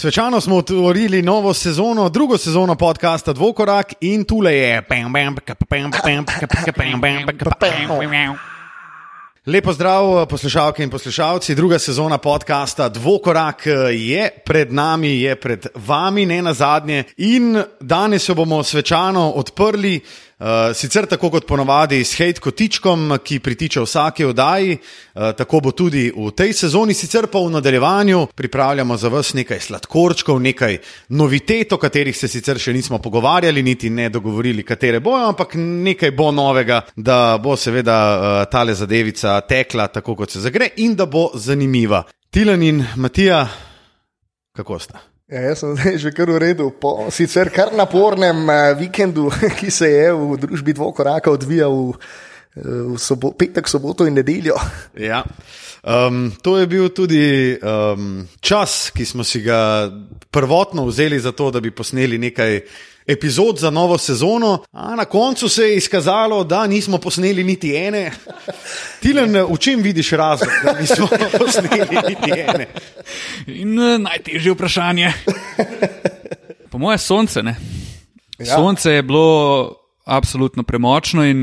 Svečano smo otvorili novo sezono, drugo sezono podcasta Dvokorak in tule je. Lepo zdrav, poslušalke in poslušalci. Druga sezona podcasta Dvokorak je pred nami, je pred vami, ne na zadnje. In danes jo bomo svečano odprli. Uh, sicer tako kot ponovadi s hejt kotičkom, ki pritiče vsake oddaji, uh, tako bo tudi v tej sezoni, sicer pa v nadaljevanju pripravljamo za vas nekaj sladkorčkov, nekaj novitet, o katerih se sicer še nismo pogovarjali, niti ne dogovorili, katere bojo, ampak nekaj bo novega, da bo seveda uh, tale zadevica tekla tako, kot se zagre in da bo zanimiva. Tilan in Matija, kako sta? Ja, jaz sem zdaj že kar v redu, po sicer kar napornem uh, vikendu, ki se je v družbi dvokoraka odvijal v, v sobo, petek, soboto in nedeljo. Ja. Um, to je bil tudi um, čas, ki smo si ga prvotno vzeli za to, da bi posneli nekaj epizod za novo sezono, a na koncu se je izkazalo, da nismo posneli niti ene. Tilen, v čem vidiš razlog, da nismo posneli niti ene? In uh, najtežje vprašanje. Po moje sonce. Ne? Ja. Sonce je bilo absolutno premočno in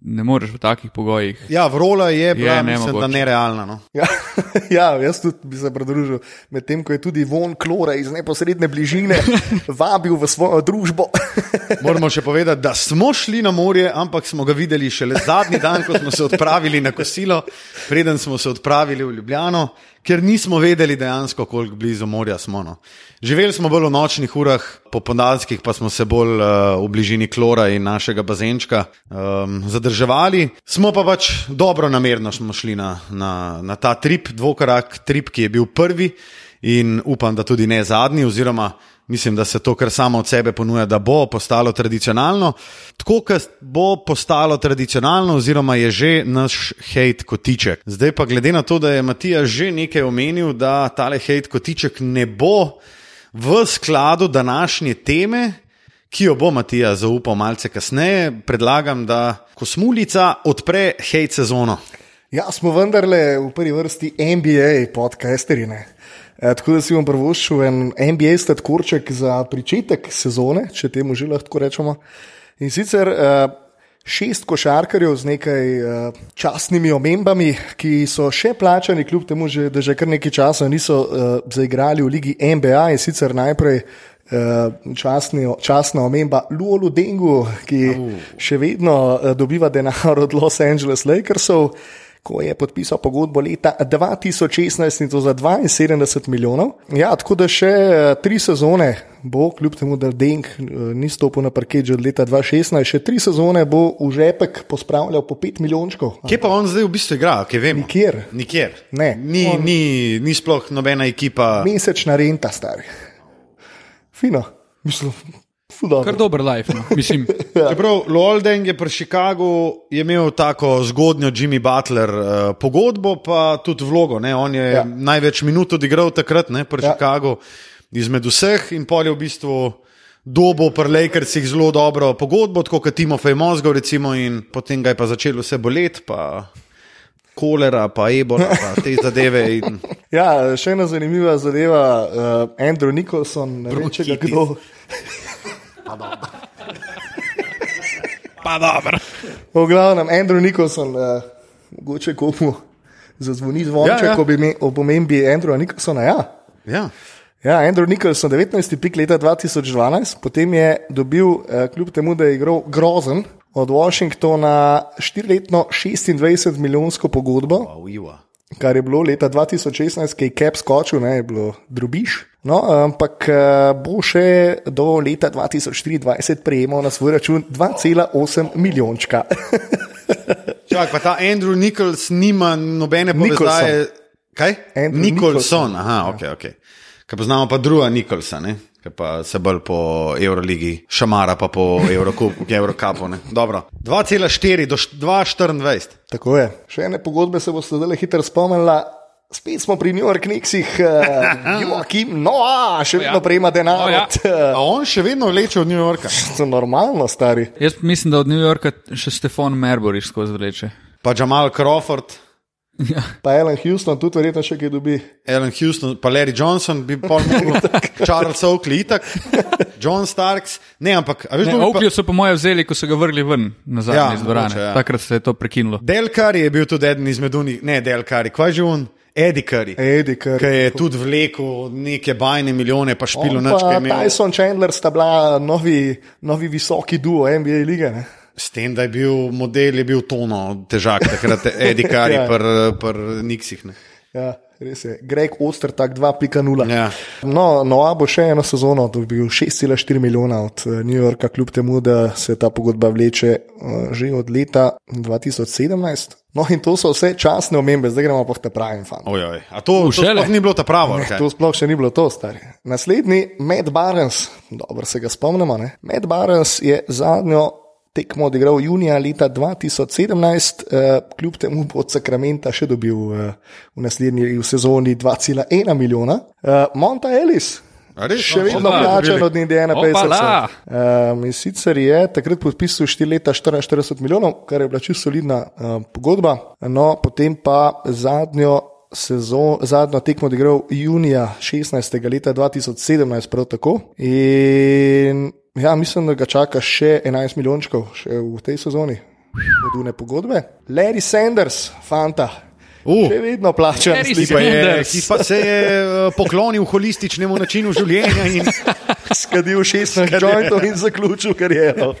ne moreš v takih pogojih. Ja, vrola je bila, je, mislim, da nerealna. No. Ja, ja, jaz tudi bi se pridružil, medtem ko je tudi von klora iz neposredne bližine vabil v svojo družbo. Moramo še povedati, da smo šli na morje, ampak smo ga videli šele zadnji dan, ko smo se odpravili na kosilo, preden smo se odpravili v Ljubljano ker nismo vedeli dejansko, koliko blizu morja smo. No. Živeli smo bolj v nočnih urah, popodanskih pa smo se bolj uh, v bližini klora in našega bazenčka um, zadrževali. Smo pa pač dobro namerno šli na, na, na ta trip, dvokorak trip, ki je bil prvi in upam, da tudi ne zadnji, oziroma mislim, da se to kar samo od sebe ponuja, da bo postalo tradicionalno. Tako, kot bo postalo tradicionalno, oziroma je že naš hate kotiček. Zdaj pa glede na to, da je Matija že nekaj omenil, da tale hate kotiček ne bo v skladu današnje teme. Ki jo bo Matija zaupal malce kasneje, predlagam, da kosmulica odpre hate sezono. Ja, smo vendarle v prvi vrsti NBA podcasterine. E, tako da si bom prvošil en NBA statkorček za začetek sezone, če temu že lahko rečemo. In sicer e, šest košarkarjev z nekaj e, častnimi omembami, ki so še plačani, kljub temu, že, da že kar nekaj časa niso zaigrali v Ligi NBA. In sicer najprej častni, častna omemba Luolu Dengu, ki še vedno dobiva denar od Los Angeles Lakersov ko je podpisal pogodbo leta 2016 in to za 72 milijonov. Ja, tako da še eh, tri sezone bo, kljub temu, da Deng eh, ni stopil na parket že od leta 2016, še tri sezone bo v žepek pospravljal po 5 milijončkov. Kje pa on zdaj v bistvu igra, kaj vem? Nikjer. Nikjer. Ne, ni, on... ni, ni sploh nobena ekipa. Mesečna renta, stari. Fino, mislim. Kar dober life. No. ja. Čeprav Lolden je pri Chicagu imel tako zgodnjo Jimmy Butler uh, pogodbo, pa tudi vlogo. Ne? On je ja. največ minut odigral takrat ne, pri ja. Chicagu izmed vseh in pol je v bistvu dobo pri Lakersih zelo dobro pogodbo, tako kot Timofej Mozgov recimo in potem ga je pa začelo vse boleti. Kolera, pa ebola, pa te zadeve. In... Ja, še ena zanimiva zadeva, uh, Andrew Nicholson, ne vem, če ga kdo. Pa dobro. pa dobro. V glavnem, Andrew Nicholson, uh, mogoče komu zazvoni zvonček, ja, ja. ko bi imel o pomembi Andrewa Nicholsona. Ja. Ja. Ja, Andrew Nicholson, 19. pik leta 2012, potem je dobil, eh, kljub temu, da je igral grozen, od Washingtona štiriletno 26 milijonsko pogodbo. Wow, kar je bilo leta 2016, ki je Cap skočil, ne je bilo drubiš. No, ampak eh, bo še do leta 2024 prejemal na svoj račun 2,8 milijončka. Čak, pa ta Andrew Nichols nima nobene povezave. Kaj? Andrew Nicholson, aha, ok, ok. Kaj poznamo pa druga Nicholsa, ne? Ki pa se bolj po Euroligi, šamara pa po Eurocupu. 2,4 do 2,24. Tako je. Še ene pogodbe se bo zdaj hitro spomnila. Spet smo pri New York Knicksih, uh, no, a, še vedno ja. prejema denar. Oh, ja. uh, on še vedno vleče od New Yorka. To je normalno, stari. Jaz mislim, da od New Yorka še Stefan Merbury skozi vleče. Pa Jamal Crawford. Ja. Pa Alan Houston, tudi verjetno še kaj dobi. Alan Houston, pa Larry Johnson, bi pa lahko Charles Oakley, itak, John Starks. Ne, ampak, a veš, Ne, kdo bi pa- Oakley so po mojem vzeli, ko so ga vrgli ven nazaj Ja, iz dvorane. ja. Takrat se je to prekinilo. Del Curry je bil tudi eden izmed unih, ne Del Curry, kaj že on, Eddie Curry. Eddie Curry. Ki je tudi vlekel neke bajne milijone, pa špilo Pa je imel. Tyson Chandler sta bila novi, novi visoki duo NBA lige. Ne? S tem, da je bil model, je bil tono težak, takrat Eddie Curry, Ja. pr, pr Nixih. Ne. Ja, res je. Greg Ostertak 2.0. Ja. No, Noa bo še eno sezono dobil 6,4 milijona od eh, New Yorka, kljub temu, da se ta pogodba vleče eh, že od leta 2017. No, in to so vse časne omembe, zdaj gremo pa ta pravi fan. Ojoj, a to, to sploh ni bilo ta pravo. kaj? To sploh še ni bilo to, stari. Naslednji, Matt Barnes, dobro se ga spomnimo. Ne? Matt Barnes je zadnjo tekmo odigral junija leta 2017, eh, kljub temu bo od Sakramenta še dobil eh, v naslednji v sezoni 2,1 milijona. Eh, Monta Ellis. Res? Še No, vedno dobili. od Indiana Opala! Pacersa. Um, in sicer je takrat podpisal 4 leta 44 milijonov, kar je bila čisto solidna um, pogodba. No, potem pa zadnjo, sezon, zadnjo tekmo odigral junija 16. leta 2017, prav tako. In ja, mislim, da ga čaka še 11 milijončkov še v tej sezoni. Od une pogodbe. Larry Sanders, fanta. Uh. Še vedno slika. Ki pa, je, ki pa se je eh, poklonil holističnemu načinu življenja in skadil 16 jointov in zaključil kariero.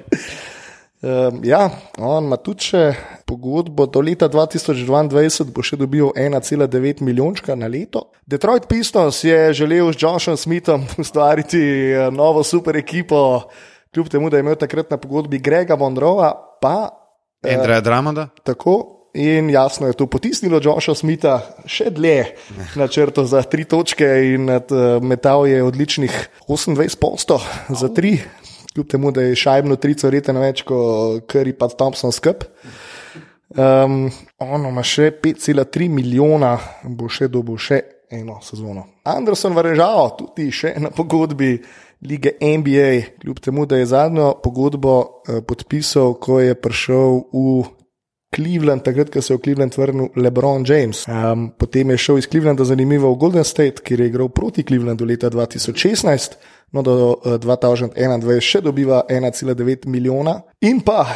Um, ja, on ima tudi še pogodbo do leta 2022, bo še dobil 1,9 milijončka na leto. Detroit Pistons je želel s Joshom Smithom ustvariti eh, novo super ekipo, kljub temu, da je imel takrat na pogodbi Grega Monroa, pa Andreja Dramonda. tako. In jasno je to potisnilo Joša Smitha še dlje na črto za tri točke, in eh, metal je odličnih 28 posto za tri, kljub temu, da je šajbno trico reten več kot Curry pa Thompson skup. Um, ono ima še 5,3 milijona, bo še dobil še eno sezono. Anderson Varežal, tudi še na pogodbi lige NBA, kljub temu, da je zadnjo pogodbo uh, podpisal, ko je prišel v Cleveland, takrat, ko se je v Cleveland vrnil LeBron James. Um, potem je šel iz Clevelanda zanimivo v Golden State, kjer je igral proti Clevelandu leta 2016, no do uh, 2021 še dobiva 1,9 milijona. In pa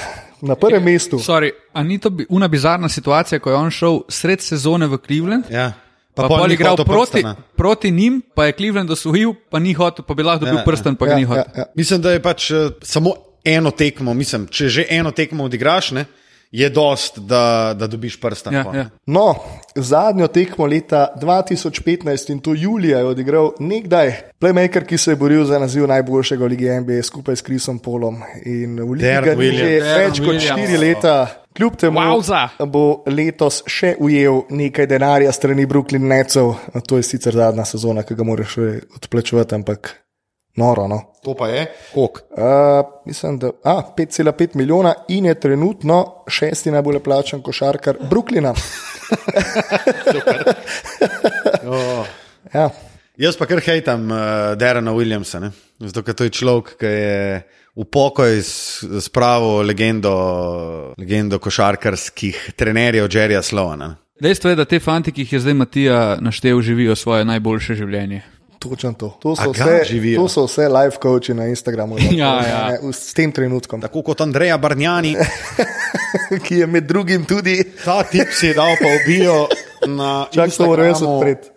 na prvem mestu. Sorry, a ni to bi, una bizarna situacija, ko je on šel sred sezone v Cleveland? Ja. Pa, pol pa ni igral hotel proti, prstana. proti njim, pa je Cleveland osvojil, pa ni hotel, pa bi lahko dobil Ja, ja, prsten, pa ga Ja, ni ja, hotel. ja. Mislim, da je pač eh, samo eno tekmo, mislim, če že eno tekmo odigraš, ne, je dost, da, da dobiš prsta. Ja, ja. No, zadnjo tekmo leta 2015 in to julija je odigral nekdaj playmaker, ki se je boril za naziv najboljšega v Ligi NBA skupaj s Chrisom Polom. In v Ligi ni že več kot. 4 leta. Kljub temu Wowza. bo letos še ujel nekaj denarja strani Brooklyn Netsov. To je sicer zadnja sezona, ki ga moraš odplačevati, ampak noro. No. To pa je. Kok. Uh, mislim, da a, 5,5 milijona in je trenutno šesti najbolj plačen košarkar Brooklyna. Oh. Ja. Jaz pa kar hejtam uh, Derena Williamsa, ne? zato ker to je človek, ki je v pokoj spravil legendo, legendo košarkarskih trenerjev Jerryja Slovana. Dejstvo je, da te fanti, ki jih je zdaj Matija naštel, živijo svoje najboljše življenje. Točno to. To so, vse, živijo? to so vse live coachi na Instagramu. Ja, ja. Ne, s tem trenutkom, Tako kot Andreja Barnjani, ki je med drugim tudi. ta tip si je dal pa obijo na Čak, to moram jaz odpreti.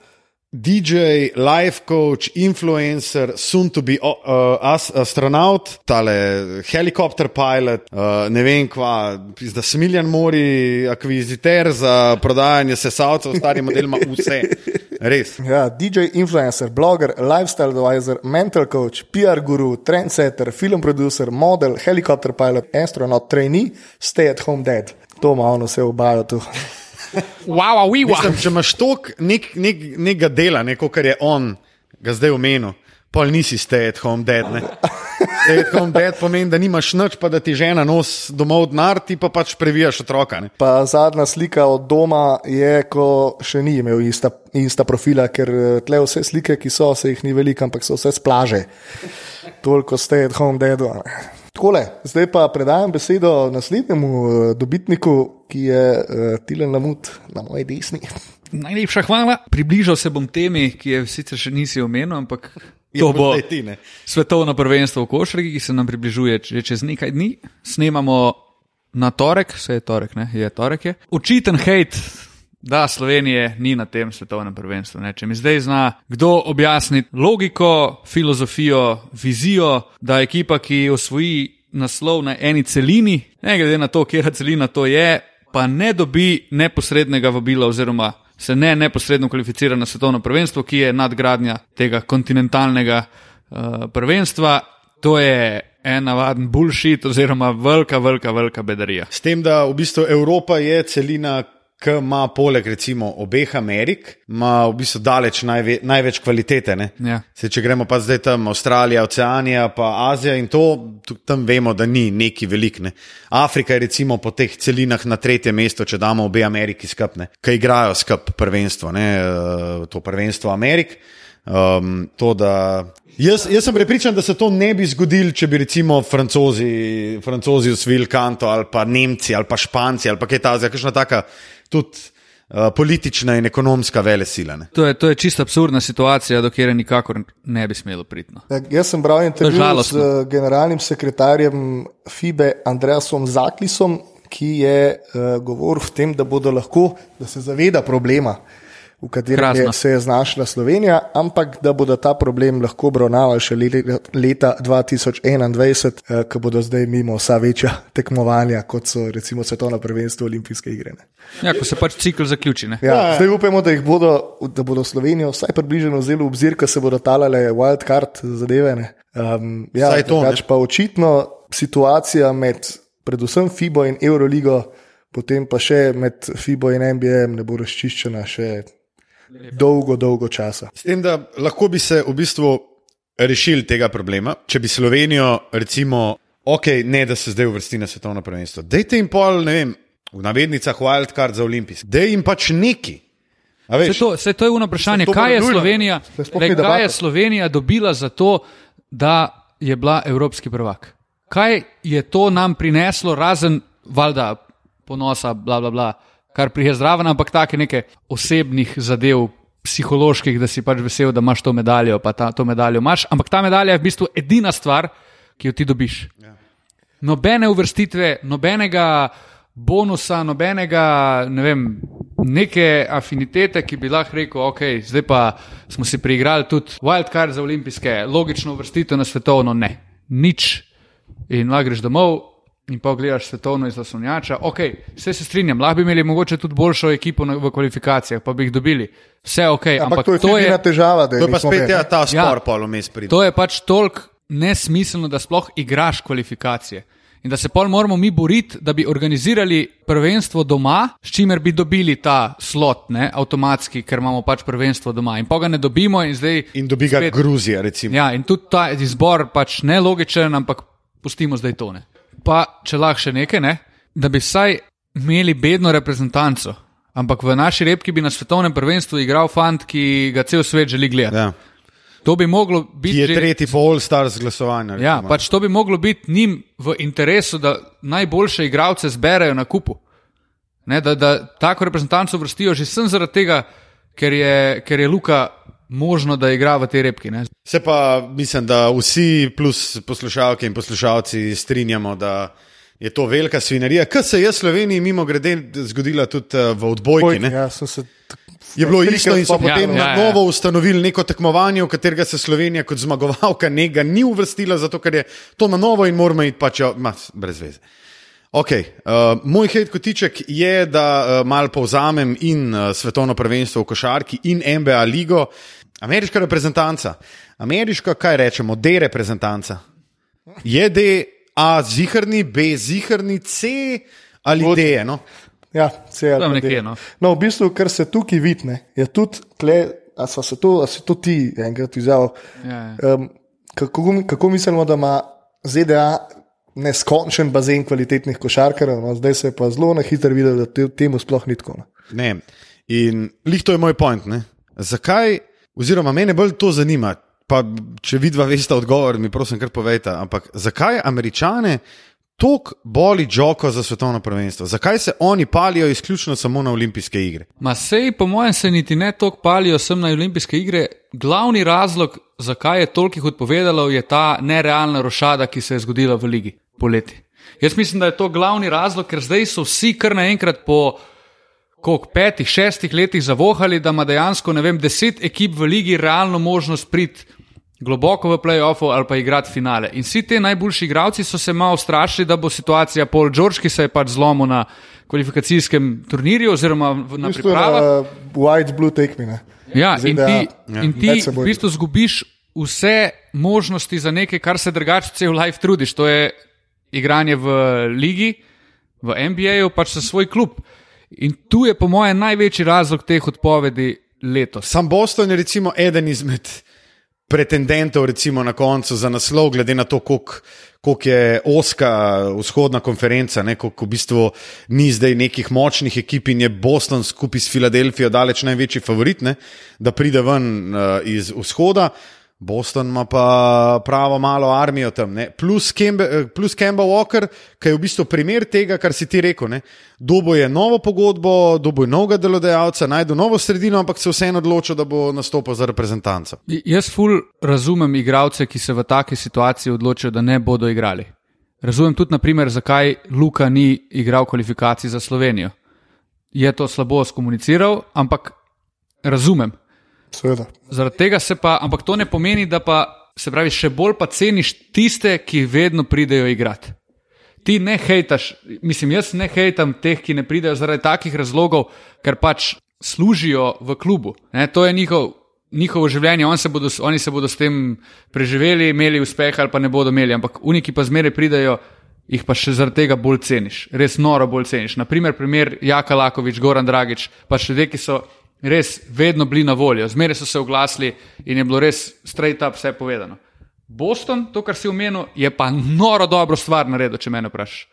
DJ, life coach, influencer, soon to be uh, as, astronaut, tale helikopter pilot, uh, ne vem kva, da smiljan mori, akviziter za prodajanje sesalcev, stari model ima vse. Res. Ja, DJ, influencer, bloger, lifestyle advisor, mental coach, PR guru, trendsetter, film producer, model, helikopter pilot, astronaut, trainee, stay at home dad. To ima ono vse obajo tu. Wow, wow, wow. Mislim, če imaš toliko nek, nek, nekega dela, neko, kar je on, ga zdaj omenil, pol nisi stay at home dead. Ne? At home dead pomeni, da nimaš nič, pa da ti žena nos domov denar, ti pa pač previjaš otroka. Ne? Pa zadnja slika od doma je, ko še ni imel ista, ista profila, ker eh, tle vse slike, ki so, se jih ni veliko, ampak so vse splaže. Toliko stay at home dead. Takole, zdaj pa predajam besedo naslednjemu eh, dobitniku, ki je uh, Tilen Lamut na moji desni. Najlepša hvala. Približal se bom temi, ki je sicer še nisi omenil, ampak to bo ti, ne. svetovno prvenstvo v košarki, ki se nam približuje že čez nekaj dni. Snemamo na torek, vse je torek, ne? je torek. Je. Očiten hate, da Slovenije ni na tem svetovnem prvenstvu. Ne? Če mi zdaj zna kdo objasniti logiko, filozofijo, vizijo, da ekipa, ki osvoji naslov na eni celini, ne glede na to, kje celina to je, pa ne dobi neposrednega vabila oziroma se ne neposredno kvalificira na svetovno prvenstvo, ki je nadgradnja tega kontinentalnega uh, prvenstva. To je en navaden bullshit oziroma velika, velika, velika bedarija. S tem, da v bistvu Evropa je celina, ki ima poleg recimo obeh Amerik, ima v bistvu daleč najve, največ kvalitete. ne. Ja. Se, če gremo pa zdaj tam Avstralija, Oceanija, pa Azija in to, tam vemo, da ni neki velik. Ne. Afrika je recimo po teh celinah na tretjem mestu, če damo obe Ameriki skupne, ki igrajo skup prvenstvo, ne, eh, to prvenstvo Amerik. Um, to, da, jaz, jaz sem prepričan, da se to ne bi zgodilo, če bi recimo Francozi, Francozi usvojili kanto ali pa Nemci ali pa Španci ali pa kaj takega, kakšna taka tudi uh, politična in ekonomska vele sila. Ne. To je, to je čisto absurdna situacija, do kjer nikakor ne bi smelo priti. no. Ja, Jaz sem bral intervju z eh, generalnim sekretarjem FIBE Andreasom Zaklisom, ki je uh, govoril o tem, da bodo lahko, da se zaveda problema, v katerem je, se je znašla Slovenija, ampak da bodo ta problem lahko obravnavali še le- leta 2021, uh, ko bodo zdaj mimo vsa večja tekmovanja, kot so recimo svetovno prvenstvo olimpijske igre. ne. Ja, ko se pač cikl zaključi. Ne? Ja, ja, zdaj upamo, da, jih bodo, da bodo Slovenijo vsaj približno vzeli v obzir, ko se bodo talale wildcard zadeve. ne. Um, ja, Vsaj to, drugače pa očitno situacija med predvsem FIBO in Euroligo, potem pa še med FIBO in NBA ne bo razčiščena še dolgo, dolgo časa. S tem, da lahko bi se v bistvu rešili tega problema, če bi Slovenijo, recimo, ok, ne da se zdaj uvrsti na svetovno prvenstvo. Dajte jim pol, ne vem, v navednicah wildcard za olimpijske. Dej jim pač neki. Vse veš, to, vse to je eno vprašanje, to bo kaj je. Slovenija, To le, kaj je. Slovenija dobila za to, da je bila evropski prvak. Kaj je to nam prineslo, razen valjda ponosa, bla, bla, bla, kar prije zraven, ampak take neke osebnih zadev, psiholoških, da si pač vesel, da imaš to medaljo, pa ta, to medaljo imaš. Ampak ta medalja je v bistvu edina stvar, ki jo ti dobiš. Nobene uvrstitve, nobenega bonusa, nobenega, ne vem, neke afinitete, ki bi lahko rekel, ok, zdaj pa smo si priigrali tudi wildcard za olimpijske, logično uvrstitev na svetovno, ne, nič. In lahko greš domov in pa gledaš svetovno iz zaslonjača. Ok, vse se strinjam, lahko bi imeli mogoče tudi boljšo ekipo na- v kvalifikacijah, pa bi jih dobili. Vse ok, Ampak, ampak to je to je, edina težava. da to je pa nismo spet ja, ta spor, Ja. ja. pol vmes pride. To je pač toliko nesmiselno, da sploh igraš kvalifikacije. In da se pol moramo mi boriti, da bi organizirali prvenstvo doma, s čimer bi dobili ta slot, ne, avtomatski, ker imamo pač prvenstvo doma. In pa ga ne dobimo, in zdaj. In dobi ga spet- Gruzija, recimo. Ja, in tudi ta izbor pač ne logičen, ampak pustimo zdaj to. Pa če lahko še nekaj, ne, da bi vsaj imeli bedno reprezentanco. Ampak v naši repki bi na svetovnem prvenstvu igral fant, ki ga cel svet želi gledati. Ja. To bi moglo Ki biti. je že- tretji po All Stars glasovanju. Ja, recimo. pač to bi moglo biti njim v interesu, da najboljše igralce zberejo na kupu. Ne, da, da tako reprezentanco vrstijo že sem zaradi tega, ker je, ker je Luka možno, da igra v tej repki. Ne. Se pa mislim, da vsi, plus poslušalke in poslušalci, strinjamo, da je to velika svinarija, kar se je Sloveniji mimo grede zgodila tudi eh, v odbojki. ne. Ja, sem se Je bilo isto in so potem Ja, na ja, ja. novo ustanovili neko tekmovanje, v katerega se Slovenija kot zmagovalka njega ni uvrstila, zato ker je to na novo in moramo iti pač ma, brez veze. Okay, uh, moj hate kotiček je, da uh, malo povzamem in uh, svetovno prvenstvo v košarki in NBA ligo. Ameriška reprezentanca, ameriška, kaj rečemo, D reprezentanca. Je D, A zihrni, B zihrni, C ali Gut. D. No? Ja, Tam tako. nekje, no. No, v bistvu, kar se tukaj vidne, je tudi tle, a so se to, a si to ti enkrat izjavil. Ja, ja. Um, kako, kako mislimo, da ima ZDA neskončen bazen kvalitetnih košarkarjev, no, zdaj se je pa zelo na hitro videl, da te, temu sploh ni tako. No. Ne. In lih to je moj point. Ne? Zakaj, oziroma mene bolj to zanima, pa če vidva veste odgovor, mi prosim, kar povejte. Ampak zakaj američane tako boli Džoko za svetovno prvenstvo? Zakaj se oni palijo izključno samo na olimpijske igre? Ma sej, po mojem, se niti ne toliko palijo sem na olimpijske igre. Glavni razlog, zakaj je toliko odpovedalo, je ta nerealna rošada, ki se je zgodila v ligi poleti. Jaz mislim, da je to glavni razlog, ker zdaj so vsi kar naenkrat po koliko, petih, šestih letih zavohali, da ima dejansko, vem, deset ekip v ligi realno možnost priti globoko v playoffu ali pa igrati finale. In vsi ti najboljši igralci so se malo strašili, da bo situacija Paul George, ki se je pač zlomil na kvalifikacijskem turnirju oziroma v- na pripravah. na white blue tekmine. Ja, in ZDA. ti, Ja. in ti v bistvu zgubiš vse možnosti za nekaj, kar se drugače cel life trudiš. To je igranje v ligi, v NBA-ju, pač za svoj klub. In tu je, po mojem, največji razlog teh odpovedi letos. Sam Boston je recimo eden izmed pretendentov recimo na koncu za naslov, glede na to, koliko koliko je oska vzhodna konferenca, koliko v bistvu ni zdaj nekih močnih ekip in je Boston skupaj s Filadelfijo daleč največji favorit, ne, da pride ven uh, iz vzhoda. Boston ima pa pravo malo armijo tam, ne. plus, Kembe, eh, plus Kemba Walker, ki je v bistvu primer tega, kar si ti rekel. ne. Dobo je novo pogodbo, dobo je novega delodajalca, najdu novo sredino, ampak se vseeno odločil, da bo nastopil za reprezentanco. Jaz ful razumem igralce, ki se v taki situaciji odločijo, da ne bodo igrali. Razumem tudi, naprimer, zakaj Luka ni igral kvalifikacij za Slovenijo. Je to slabo skomuniciral, ampak razumem. Seveda. Zaradi tega se pa, ampak to ne pomeni, da pa se pravi, še bolj pa ceniš tiste, ki vedno pridejo igrati. Ti ne hejtaš, mislim, jaz ne hejtam teh, ki ne pridejo zaradi takih razlogov, ker pač služijo v klubu. Ne, to je njihov, njihovo življenje, oni se, bodo, oni se bodo s tem preživeli, imeli uspeh ali pa ne bodo imeli, ampak uniki pa zmeraj pridejo. Jih pa še zaradi tega bolj ceniš, res noro bolj ceniš. Naprimer, primer Jaka Lakovič, Goran Dragič, pa še ljudje, ki so res vedno bili na voljo, zmeraj so se oglasili in je bilo res straight up vse povedano. Boston, to, kar si omenil, je pa noro dobro stvar naredil, če me vprašaš.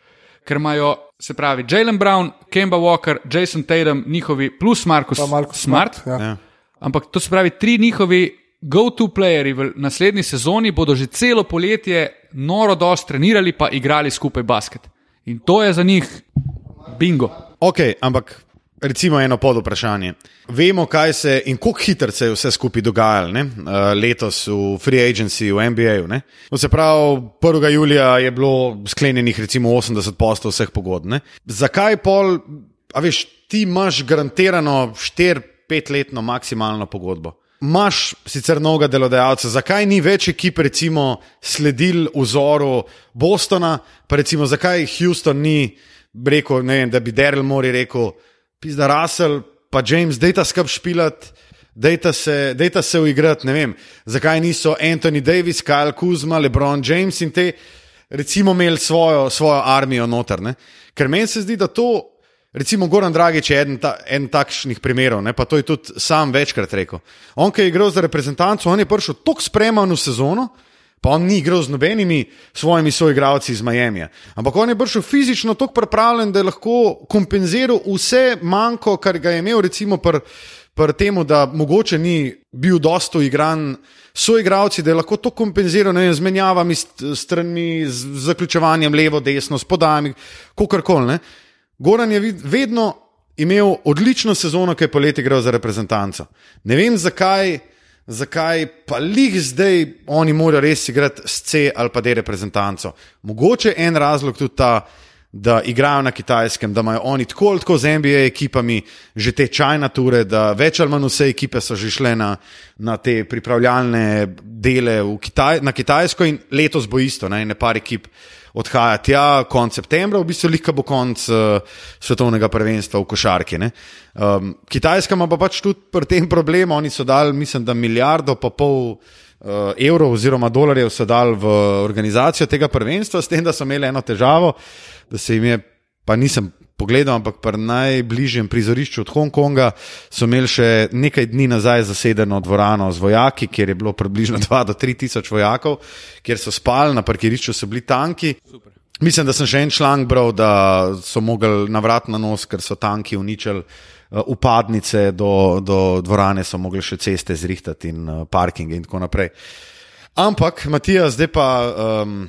Ker imajo, se pravi, Jalen Brown, Kemba Walker, Jason Tatum, njihovi plus Markus Marko Smart. Ja. Ja. Ampak to se pravi, tri njihovi go-to playerji v naslednji sezoni bodo že celo poletje noro dosti trenirali, pa igrali skupaj basket. In to je za njih bingo. Ok, ampak recimo eno pod vprašanje. Vemo, kaj se in kako hitro se je vse skupaj dogajalo uh, letos v Free Agency, v NBA-ju. ne. To se pravi, 1. julija je bilo sklenjenih recimo 80 posto vseh pogodb. ne. Zakaj pol, a veš, ti imaš garantirano 4-5 letno maksimalno pogodbo. Maš sicer novega delodajalca, zakaj ni več ekip, recimo, sledil vzoru Bostona, pa recimo, zakaj Houston ni rekel, ne vem, da bi Daryl Mori rekel, pizda Russell, pa James, dejta skrb špilat, dejta se, se uigrati, ne vem, zakaj niso Anthony Davis, Kyle Kuzma, LeBron James in te, recimo, imeli svojo, svojo armijo noter. Ne? Ker meni se zdi, da to. Recimo, Goran Dragič je eden, ta, eden takšnih primerov, ne, pa to je tudi sam večkrat rekel. On, ki je igral za reprezentanco, on je prišel tako spreman v sezono, pa on ni igral z nobenimi svojimi soigralci iz Miami. Ampak on je prišel fizično tako pripravljen, da je lahko kompenziral vse manjko, kar ga je imel, recimo, pri pr tem, da mogoče ni bil dosto igran. Soigravci, da je lahko to vem, z menjavami, s stranmi, z zaključevanjem levo, desno, s podajami, kako koli. Goran je vedno imel odlično sezono, ki je poleti igral za reprezentanco. Ne vem zakaj, zakaj pa lih zdaj oni morajo res igrati s C ali pa D reprezentanco. Mogoče je en razlog tudi ta, da igrajo na kitajskem, da imajo oni tako ali tako z NBA ekipami že te čajne ture, da več ali manj vse ekipe so že šle na, na te pripravljalne dele Kitaj, na Kitajsko in letos bo isto, ne, ne par ekip odhaja tja, konec septembra, v bistvu lika bo konec uh, svetovnega prvenstva v košarki. ne. Um, Kitajska ima pa pač tudi pri tem problem, oni so dali, mislim, da milijardo pa pol. Uh, evrov oziroma dolarjev so dali v organizacijo tega prvenstva, s tem, da so imeli eno težavo, da se jim je, pa nisem pogledal, ampak pri najbližjem prizorišču od Hongkonga so imeli še nekaj dni nazaj zasedeno dvorano z vojaki, kjer je bilo približno 2 do 3 tisoč vojakov, kjer so spali, na parkirišču so bili tanki. Super. Mislim, da sem še en članek bral, da so mogli navrat na nos, ker so tanki uničili uh, upadnice do, do dvorane so mogli še ceste zrihtati in uh, parkinge in tako naprej. Ampak, Matija, zdaj pa. Um,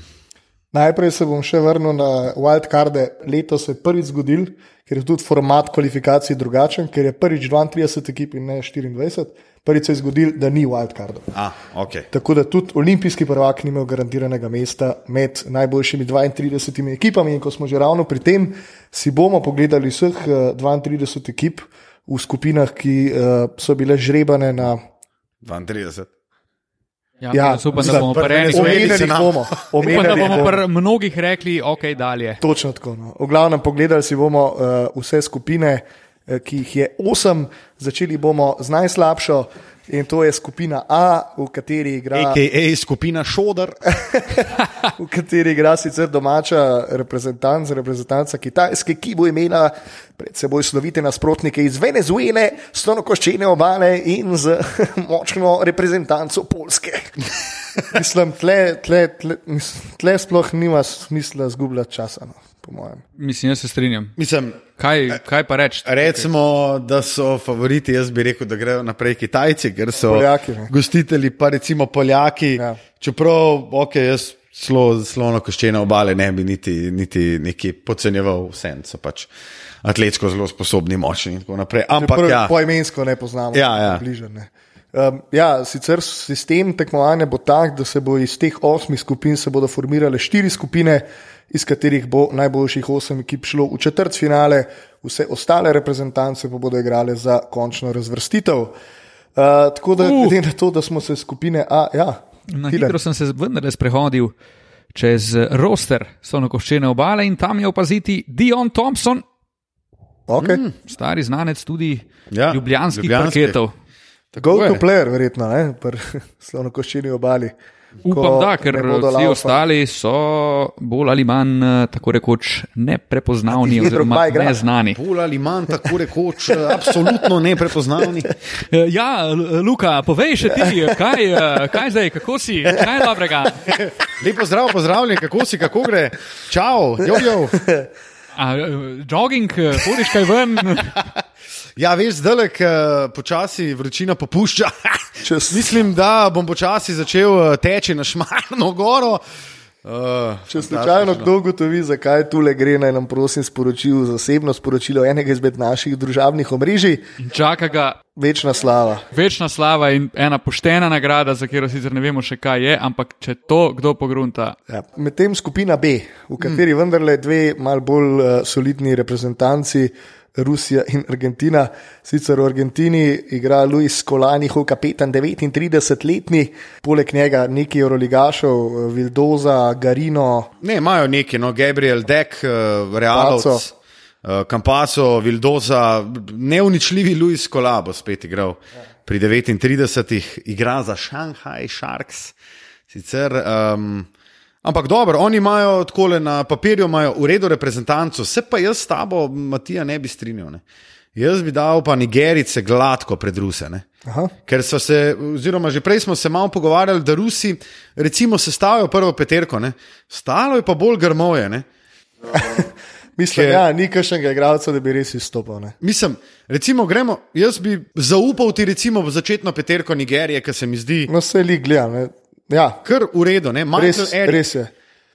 Najprej se bom še vrnil na wildcarde. Letos se je prvič zgodil, ker je tudi format kvalifikacij drugačen, ker je prvič 32 ekip in ne 24. Prvič se je zgodil, da ni wildcardov. a, okay. Tako da tudi olimpijski prvak ni imel garantiranega mesta med najboljšimi 32 ekipami. In ko smo že ravno pri tem, si bomo pogledali vseh eh, 32 ekip v skupinah, ki uh, so bile žrebane na. 32. Ja, Ja, jaz upam, da bomo jih nam. bomo. Upam, da Omenjali jih bomo bomo. pri mnogih rekli, ok, dalje. Točno tako. No. V glavnem, pogledali si bomo uh, vse skupine, uh, ki jih je osem, začeli bomo z najslabšo. In to je skupina A, v kateri igra, AKA skupina Šodr. v kateri igra sicer domača reprezentanca, reprezentanca Kitajske, ki bo imela pred seboj slovite nasprotnike iz Venezuele, slonokoščene obale in z močno reprezentanco Polske. Mislim, tle, tle, tle, tle sploh nima smisla zgubljati časa, no, po mojem. Mislim, jaz se strinjam. Mislim, Kaj, kaj pa reči? Recimo, da so favoriti, jaz bi rekel, da grejo naprej Kitajci, ker so Poljaki, ne. gostitelji, pa recimo Poljaki. Ja. Čeprav, ok, jaz slo, slono koščene obale ne bi niti, niti neki podcenjeval, vse so pač atletsko zelo sposobni, močni in tako naprej. Ampak ja, Poimensko ne poznamo, Ja, ja. bližene. Um, ja, sicer sistem tekmovanja bo tak, da se bo iz teh osmih skupin se bodo formirale štiri skupine, iz katerih bo najboljših osem ekip šlo v četrt finale, vse ostale reprezentance pa bodo igrale za končno razvrstitev. Uh, tako da, Uh. glede na to, da smo se skupine A, ja, Na hitro sem se vendarle sprehodil čez roster slonokoščene obale in tam je opaziti Dion Thompson, okay. mm. stari znanec tudi Ja, ljubljanskih ljubljanski. parketov. Go to player, verjetno, ne, pri slonokoščini obali. Upam, Ko da, ker vsi ostali so bolj ali manj eh, tako rekoč neprepoznavni oziroma neznani. bolj ali manj tako rekoč, eh, absolutno neprepoznavni. Eh, Ja, Luka, povej še ti, kaj, kaj zdaj, kako si, kaj dobrega. Lepo zdrav, pozdravljen, kako si, kako gre. Čau, jojo. A, jogging, hodiš kaj ven? Ja, veš, zdaj, ker počasi vročina popušča. Čez- Mislim, da bom počasi začel eh, teči na Šmarno goro. Uh, Če slučajno kdo ugotovi, zakaj tu le gre, naj nam prosim sporočil zasebno sporočilo enega izmed naših družabnih omrežij. Čaka ga Večna slava. večna slava in ena poštena nagrada, za katero sicer ne vemo še kaj je, ampak če to kdo pogrunta. Ja. Medtem skupina B, v kateri mm. vendarle dve mal bolj uh, solidni reprezentanci, Rusija in Argentina. Sicer v Argentini igra Luis Skolaniho, kapetan 39-letni, poleg njega neki Euroligašov, eh, Vildoza, Garino, Ne, imajo neki, no, Gabriel Dek, Realovc, Paco. uh, Campaso, Vildoza, neuničljivi Luis Kolabo spet igral. Pri 39 igra za Shanghai Sharks. Sicer, um, ampak dobro, oni imajo tako na papirju, imajo v redu reprezentanco, se pa jaz s tabo, Matija, ne bi strinjal. Ne. Jaz bi dal pa Nigerice gladko pred Ruse. Ker so se, oziroma že prej smo se malo pogovarjali, da Rusi, recimo, sestavljajo prvo peterko, ne? stalo je pa bolj grmoje. Ne? Mislim, da ja, ni kakšnega igralca, da bi res izstopil. Ne. Mislim, recimo, gremo, jaz bi zaupal ti recimo v začetno peterko Nigerije, ker se mi zdi No, se lig gleda. Ja, kar v redu. Ne? res, Michael Eric, res je.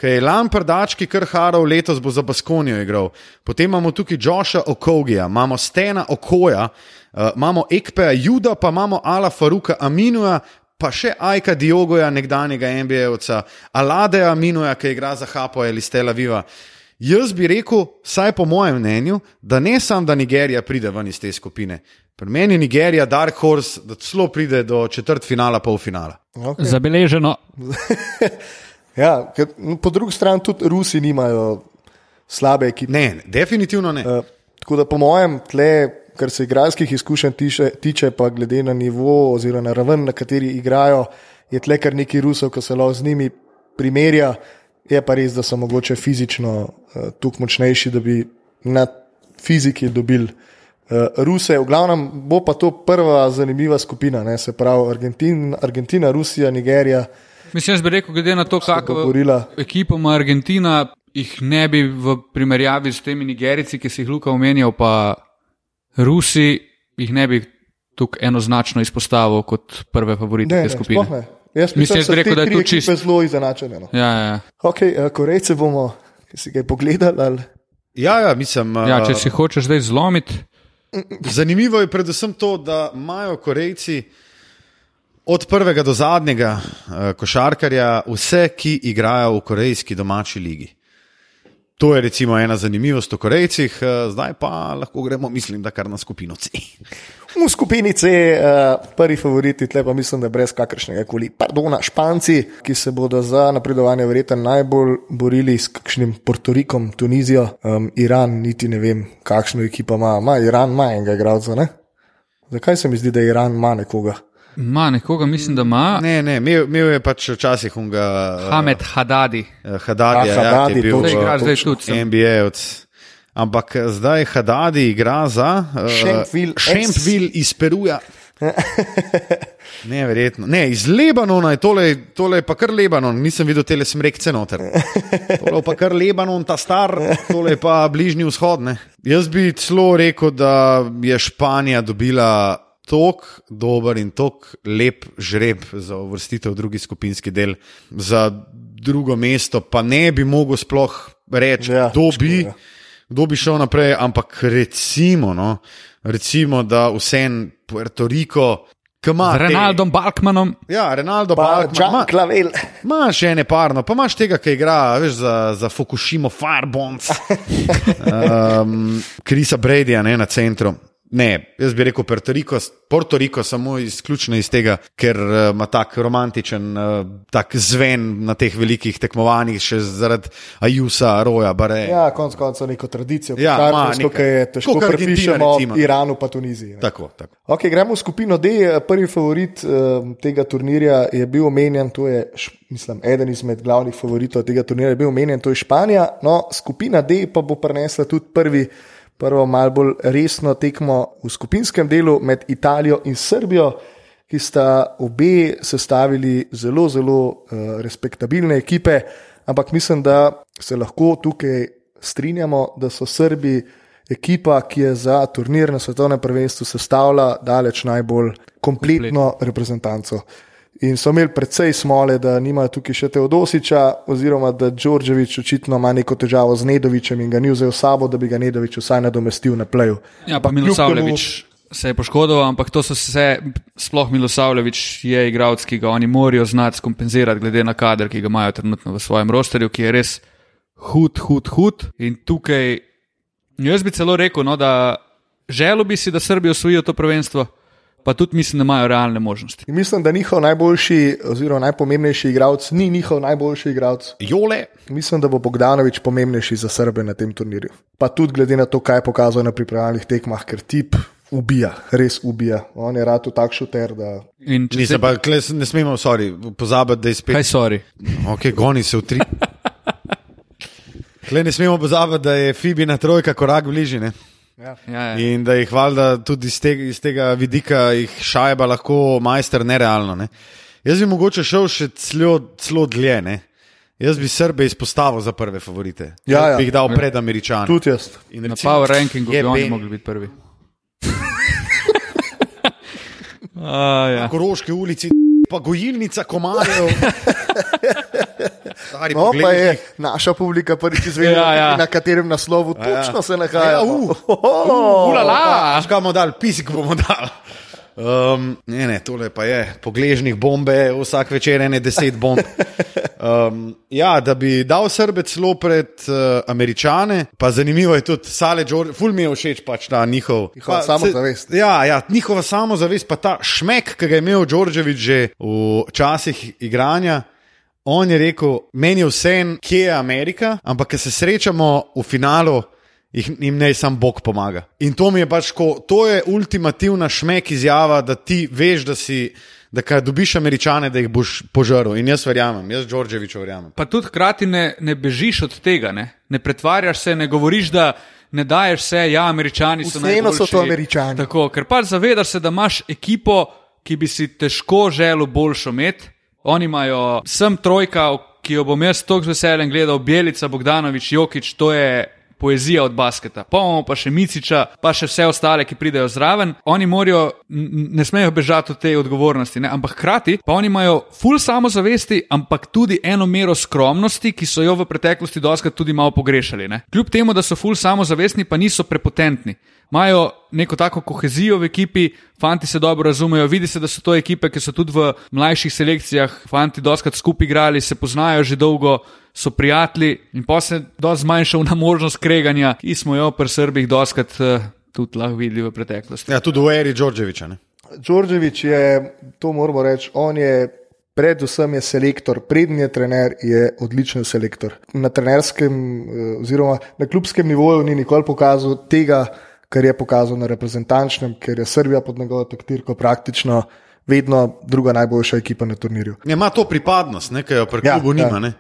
Ki je Lamprdački, kar Harov letos bo za Baskonijo igral. Potem imamo tukaj Josha Okogija, imamo Stena Okoja, uh, imamo Ekpeja Juda, pa imamo Ala Faruka Aminuja, pa še Ajka Diogoja, nekdanjega NBA-ovca, Aladeja Aminuja, ki igra za Hapo ali Stela Viva. Jaz bi rekel, vsaj po mojem mnenju, da ne samo, da Nigerija pride ven iz te skupine. Pri meni je Nigerija Dark Horse, da celo pride do četrt finala, pol finala. Okay. Zabeleženo. Ja, ker, no, po drugi strani tudi Rusi nimajo slabe ekipe. Ne, definitivno ne. Uh, tako da, po mojem, tle, kar se igralskih izkušenj tiče, tiče, pa glede na nivo oziroma na raven, na kateri igrajo, je tle kar neki Rusov, ki se lahko z njimi primerja. Je pa res, da so mogoče fizično uh, tukaj močnejši, da bi na fiziki dobili uh, Ruse. V glavnem bo pa to prva zanimiva skupina, ne? se pravi Argentin, Argentina, Rusija, Nigerija. Mislim, jaz bi rekel, glede na to, kako poborila. ekipo ima Argentina, jih ne bi v primerjavi s temi Nigerici, ki si jih Luka omenjal, pa Rusi jih ne bi tako enoznačno izpostavil kot prve favorite Ne, te ne, skupine. ne. Jaz Mislim, mislim, jaz bi rekel, da je to čist- zelo izenačeno. No. Ja, ja, ja. Okay, uh, Korejce bomo, ki si ga pogledali. Ali... Ja, ja, mislim. ja, če eh, si hočeš zdaj zlomiti, Zanimivo je predvsem to, da imajo Korejci od prvega do zadnjega eh, košarkarja vse, ki igrajo v korejski domači ligi. To je recimo ena zanimivost o Korejcih, eh, zdaj pa lahko gremo, mislim, da kar na skupino C. V skupini C, uh, prvi favoriti, tle pa mislim, da brez kakršnega koli pardona, Španci, ki se bodo za napredovanje verjetno najbolj borili s kakšnim Portorikom, Tunizijo, um, Iran, niti ne vem, kakšno ekipo ima. Ma, Iran ima enega igralca, ne? Zakaj se mi zdi, da Iran ima nekoga? Ima nekoga, mislim, da ima Ne, ne, imel, je pač včasih unga Hamed Hadadi. Hadadija, Ah, ja, Hadadi, ki je bil Zdaj tudi. sem. NBA-ovc. Ampak eh, zdaj Hadadi igra za uh. Šempville iz Peruja. Neverjetno. Ne, iz Lebanona je tole, tole je pa kar Lebanon, nisem videl tele smrekce noter. Tole je pa kar Lebanon, ta star, tole je pa bližnji vzhod. Ne. Jaz bi celo rekel, da je Španija dobila tako dober in tako lep žreb za uvrstitev v drugi skupinski del, za drugo mesto, pa ne bi mogel sploh reči, Ja, kdo bi ja. kdo bi šel naprej, ampak recimo, no, recimo da vsem Puerto Rico, ima Z te- Renaldom Balkmanom. Ja, Ronaldo, Pa Džan Klavel. Imaš ene parno, pa imaš tega, ki igra veš, za, za Fukushimo Firebonds, um, Krisa Bradyja ne, na centru. Ne, jaz bi rekel Rico, Puerto Rico samo izključno iz tega, ker uh, ima tak romantičen uh, tak zven na teh velikih tekmovanjih, še zaradi Ajusa, Roja, Bare. Ja, konc koncev neko tradicijo. Ja, nekaj. ki je težko Tako pripišemo recimo. Iranu pa Tuniziji. ne. Tako, tako. Okay, gremo v skupino D. Prvi favorit um, tega turnirja je bil omenjen, to je, mislim, eden izmed glavnih favoritov tega turnirja je bil omenjen, to je Španija. No, skupina D pa bo prinesla tudi prvi, prvo malo bolj resno tekmo v skupinskem delu med Italijo in Srbijo, ki sta obe sestavili zelo, zelo uh, respektabilne ekipe, ampak mislim, da se lahko tukaj strinjamo, da so Srbi ekipa, ki je za turnir na svetovnem prvenstvu sestavila daleč najbolj kompletno reprezentanco. In so imeli precej smole, da nimajo tukaj še Teodosiča, oziroma da Đorđevič očitno ima neko težavo z Nedovičem in ga ni vzel s sabo, da bi ga Nedovič vsaj nadomestil na pleju. Ja, pa Milosavljevič se je poškodoval, ampak to so se, sploh Milosavljevič je igralec, ki ga oni morajo znati skompenzirati, glede na kader, ki ga imajo trenutno v svojem rosterju, ki je res hud, hud, hud. In tukaj, jaz bi celo rekel, no, da želel bi si, da Srbijo osvojijo to prvenstvo, pa tudi mislim, da imajo realne možnosti. In mislim, da njihov najboljši, oziroma najpomembnejši igralec ni njihov najboljši igralec. Jole, Mislim, da bo Bogdanovič pomembnejši za Srbe na tem turnirju. Pa tudi glede na to, kaj je pokazal na pripravljalnih tekmah, ker tip ubija, res ubija. On je rad v tak šuter, da In če nisem se pa, kle, ne smemo, sorry, pozabiti, da je spet. Kaj sorry? Ok, goni se v tri. Kle ne smemo pozabiti, da je Fibina trojka korak bližje. Ne. Ja, ja. In da jih valjda tudi iz tega, iz tega vidika jih šajba lahko majster nerealno. Ne. Jaz bi mogoče šel še celo, celo dlje. Ne. Jaz bi Srbe izpostavil za prve favorite. Ja, ja. bi jih dal pred Američani. tudi jaz. In Na recimo, power rankingu bi je oni Ben- mogli biti prvi. A, ja. Koroške ulici, pa gojilnica komarjev. Stari, No, pa je naša publika prvič izvedela, Ja, ja. na katerem naslovu ja. točno se nahaja. Ja, uh. Ulala! Škoda bomo dal, pisik bomo dal. Um, ne, ne, tole pa je, pogležnih bombe, vsak večer ene deset bomb. Um, ja, da bi dal Srbe celo pred uh, Američane, pa zanimivo je tudi, Sale George, ful mi je všeč pač ta njihov. Njihova pa, samozavest. Se, ja, ja, njihova samozavest, pa ta šmek, ki ga je imel Đorđevič že v časih igranja. On je rekel, meni je vse, kje je Amerika, ampak ko se srečamo v finalu, jih, jim naj sam Bog pomaga. In to mi je pač, ko, to je ultimativna šmek izjava, da ti veš, da si. Da, kaj dobiš američane, da jih boš požrl. In jaz verjamem, jaz Đorđeviču verjamem. Pa tudi hkrati ne, ne bežiš od tega, ne? ne pretvarjaš se, ne govoriš, da ne daješ vse, ja, američani so Vseeno so najboljši. to Američani. Tako, ker pač zavedaš se, da imaš ekipo, ki bi si težko želel boljšo imeti. Oni imajo sem trojka, ki jo bom jaz tako z veseljem gledal, Bjelica, Bogdanovič, Jokič, to je poezija od basketa. Pa imamo pa še Miciča, pa še vse ostale, ki pridejo zraven. Oni morajo, ne smejo bežati od te odgovornosti, ne? ampak hkrati pa oni imajo full samozavesti, ampak tudi eno mero skromnosti, ki so jo v preteklosti doskrat tudi malo pogrešali. Ne? Kljub temu, da so full samozavestni, pa niso prepotentni. Imajo neko tako kohezijo v ekipi, fanti se dobro razumejo, vidi se, da so to ekipe, ki so tudi v mlajših selekcijah, fanti doskrat skupaj igrali, se poznajo že dolgo, so prijatelji in pa se dosti zmanjšal na možnost kreganja, ki smo jo pri Srbih doskrat uh, tudi lahko videli v preteklosti. Ja, tudi v eri Đorđeviča. ne. Đorđevič je, to moramo reči, on je. Predvsem je selektor, prednji je trener, je odličen selektor. Na trenerskem, eh, oziroma na klubskem nivoju ni nikoli pokazal tega, kar je pokazal na reprezentančnem, ker je Srbija pod njegovo taktirko praktično vedno druga najboljša ekipa na turnirju. Ja, ima to pripadnost, ne, ki jo pri Ja, klubu nima. Ne.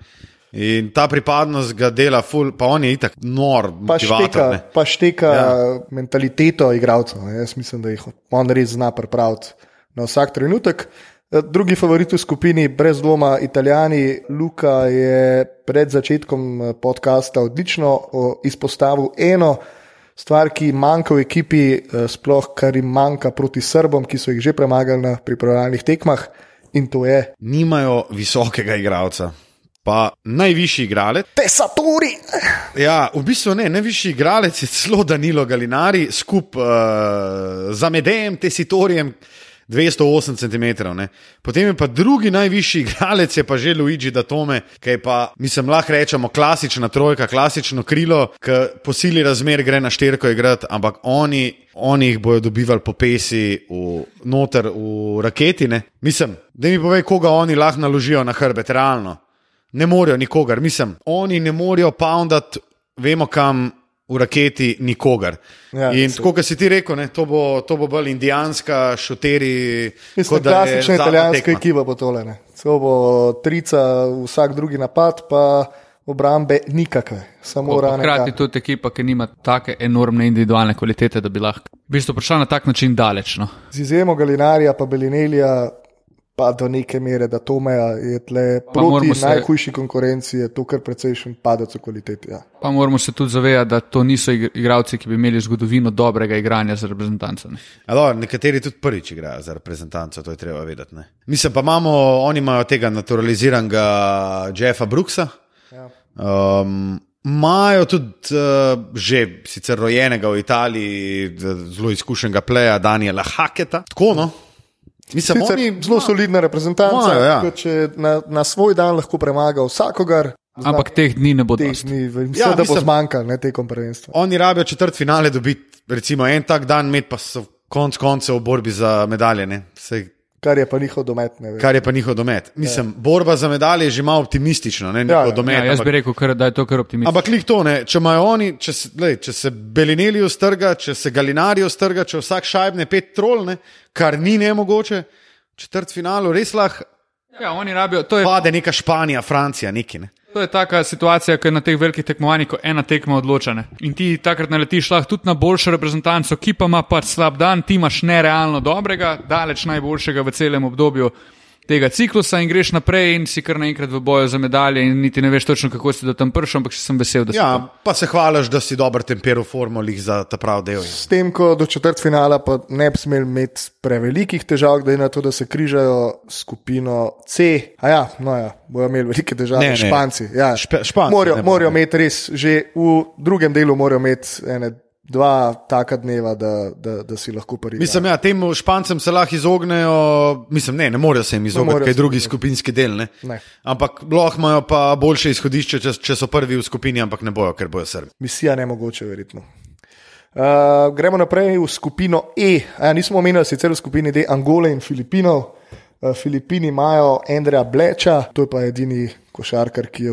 In ta pripadnost ga dela, ful, pa on je itak nor, Pa šteka, ne. pa šteka Ja. mentaliteto igralcev. Jaz mislim, da jih on res zna pripraviti na vsak trenutek. Eh, Drugi favorit v skupini, brez dvoma, Italijani. Luka je pred začetkom eh, podcasta odlično izpostavil eno stvar, ki manjka v ekipi, eh, sploh kar jim manjka proti Srbom, ki so jih že premagali na pripravljalnih tekmah, in to je Nimajo visokega igralca. Pa najvišji igralec, Tesaturi. ja, v bistvu ne, najvišji igralec je celo Danilo Galinari, skupaj uh, z Amedejem, Tesitorijem, 208 cm. Ne. Potem je pa drugi najvišji igralec, je pa že Luigi Datome, ki je pa, mislim, lahko rečemo, klasična trojka, klasično krilo, ki po sili razmer gre na šterko igrati, ampak oni, oni jih bodo dobivali po pesi v, noter v raketi. Ne. Mislim, da mi povej, koga oni lahko naložijo na hrbet, realno. Ne morejo nikogar, mislim, oni ne morejo poundati, vemo kam. V raketi nikogar. Ja, in tako, kot si ti rekel, ne, to, bo, to bo bolj indijanska, šoteri. Mislim, kot da je klasična italijanska tekma. ekipa bo tole. ne. Celo bo trica, vsak drugi napad, pa obrambe nikakve, samo rane. Hkrati tudi ekipa, ki nima take enormne individualne kvalitete, da bi lahko v bistvu prišla na tak način daleč. No. Z izjemo Galinarija, pa Belinelija, pa do neke mere, da Tomeja je tle proti moramo se- najhujši konkurenci, je to kar precejšen padec v kvaliteti. Ja. Pa moramo se tudi zavedati, da to niso igr- igralci, ki bi imeli zgodovino dobrega igranja za reprezentanco. ne. A Dobro, nekateri tudi prvič igrajo za reprezentanco, to je treba vedeti. Ne? Mislim pa, imamo, oni imajo tega naturaliziranega Jeffa Brooksa. Ja. Um, Imajo tudi uh, že sicer rojenega v Italiji, zelo izkušenega pleja Daniela Haketa. Tako no. Mislim, Sicer oni, zelo solidna reprezentanca, Imajo, ja. kot če na, na svoj dan lahko premaga vsakogar. Ampak teh dni ne bo teh dosti. dni, mislim, Ja, da bo zmanjkalo ne, tekom prvenstva. oni rabijo četrt finale dobiti, recimo en tak dan, med pa so konc koncev v borbi za medalje. ne. Saj Kar je pa njihov domet. Kar je pa njihov domet. Mislim, ja. borba za medalje je že malo optimistično, ne njihov ja. domet. Ja, jaz ampak- bi rekel, kar, da je to kar optimistično. Ampak klik to ne, če imajo oni, če se, lej, če se Belinelijo strga, če se Galinarijo strga, če vsak šajbne pet trolne, kar ni nemogoče, četrt finalu res lahko Ja, oni rabijo, to je pade neka Španija, Francija, neki. Ne. To je taka situacija, ki je na teh velikih tekmovanjih, ko ena tekma odločane. In ti takrat naletiš lahko tudi na boljšo reprezentanco, ki pa ima pač slab dan, ti imaš nerealno dobrega, daleč najboljšega v celem obdobju tega ciklusa in greš naprej in si kar naenkrat v boju za medalje in niti ne veš točno, kako si do tam prišel, ampak sem vesel, da si Ja, tam. pa se hvališ, da si dober temperal formulih za ta prav del. S tem, ko do četrt finala pa ne bi smeli imeti prevelikih težav, glede na to, da se križajo skupino C. A ja, no ja, bojo imeli velike težave, Ne, ne. Španci. Ja. Špe- Španci, morajo, ne, morajo ne. imeti res, že v drugem delu morajo imeti ene, dva taka dneva, da, da, da si lahko parijo. Mislim, ja, tem Špancem se lahko izognejo, mislim, ne, ne morejo se jim izogniti, kaj se drugi izogniti. skupinski del. Ne. Ne. Ampak lahko imajo pa boljše izhodišče, če, če so prvi v skupini, ampak ne bojo, ker bojo Srbi. Misija ne mogoče, verjetno. Uh, gremo naprej v skupino E. A, nismo omenili sicer v skupini D Angole in Filipinov. Uh, Filipini imajo Andreja Bleča, to je pa edini košarkar, ki je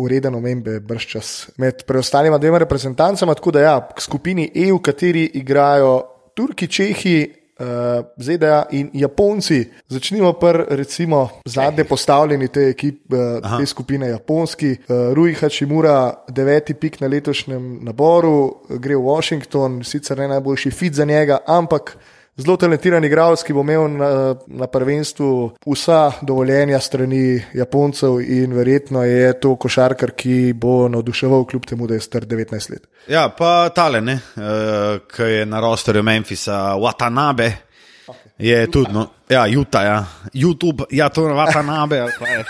ureden omembe brščas med preostalima dvema reprezentancama. Tako da ja, k skupini E, v kateri igrajo Turki, Čehi. Uh, ZDA in Japonci. Začnimo prvi, recimo, zadnje postavljeni te, ekip, uh, te skupine Japonski. Uh, Rui Hachimura, deveti pik na letošnjem naboru, gre v Washington, sicer ne najboljši fit za njega, ampak zelo talentiran igralec, ki bo imel na, na prvenstvu vsa dovoljenja strani Japoncev in verjetno je to košarkar, ki bo navduševal, kljub temu, da je star 19 let. Ja, pa tale, ne, uh, ki je na rosterju Memphisa, Watanabe. Je tudi, no, ja, Utah, ja. YouTube, ja, to je Watanabe. kaj je.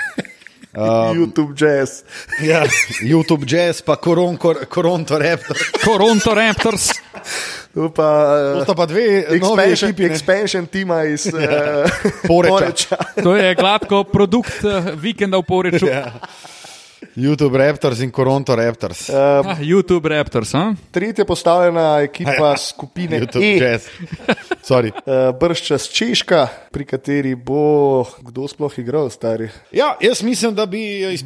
Um, YouTube jazz. Ja, YouTube jazz, pa Koron, kor, Koronto Raptor. Toronto Raptors. To pa, To sta pa dve Expansion, ekipi. ne. expansion tima iz Ja. uh, Poreča. To je gladko produkt eh, vikenda v Poreču. Ja. YouTube Raptors in Koronto Raptors. Uh, Ah, YouTube Raptors. A? tretja postavljena ekipa Ja. skupine YouTube E. jazz. Sorry. Uh, Brščas Češka, pri kateri bo kdo sploh igral, stari. Ja, jaz mislim, da bi eh,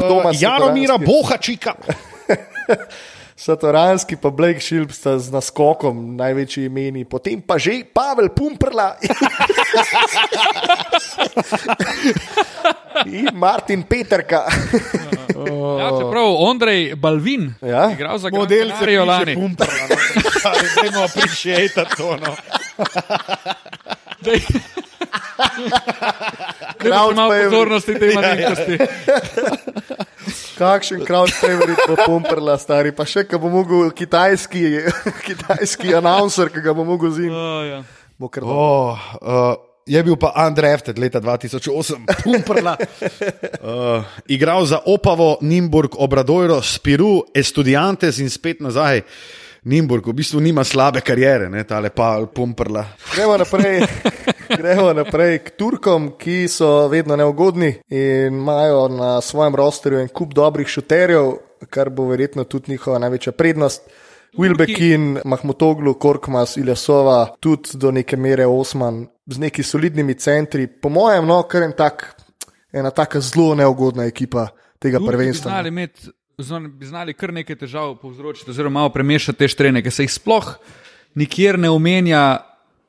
Tomas Jaromira. Bohačika. Satoranski pa Blake Shield sta z naskokom največji imeni, potem pa že Pavel Pumprla in Martin Peterka. Ja, čeprav Andrej Balvin, Ja. igral za Model se Granarijo piše lani. Pumperla. no. Dajmo appreciate to. No. Daj. Crowd Malo favorite. pozornosti tej malenkosti. Kakšen crowd favorite bo Pumprla, stari, pa še, ki bo mogel kitajski, kitajski announcer, ki ga bo mogel zim. Oh, ja. Bo kar dobro. Oh, uh, je bil pa undrafted leta 2008, Pumperla. Uh, igral za Opavo, Nimburg, Obradojro, Spiru, Estudiantes in spet nazaj. Nimburg v bistvu nima slabe kariere, ne, tale pa Pumperla. Gremo naprej, gremo naprej k Turkom, ki so vedno neugodni in imajo na svojem rosterju en kup dobrih šuterjev, kar bo verjetno tudi njihova največja prednost. Wilbekin, Mahmutoglu, Korkmas, Iljasova, tudi do neke mere Osman, z neki solidnimi centri. Po mojem, no, kar en tak, ena taka zelo neugodna ekipa tega Turki Bi prvenstva. znali, imeti, zna- bi znali kar nekaj težav povzročiti, oziroma malo premešati te štrene, ker se jih sploh nikjer ne omenja,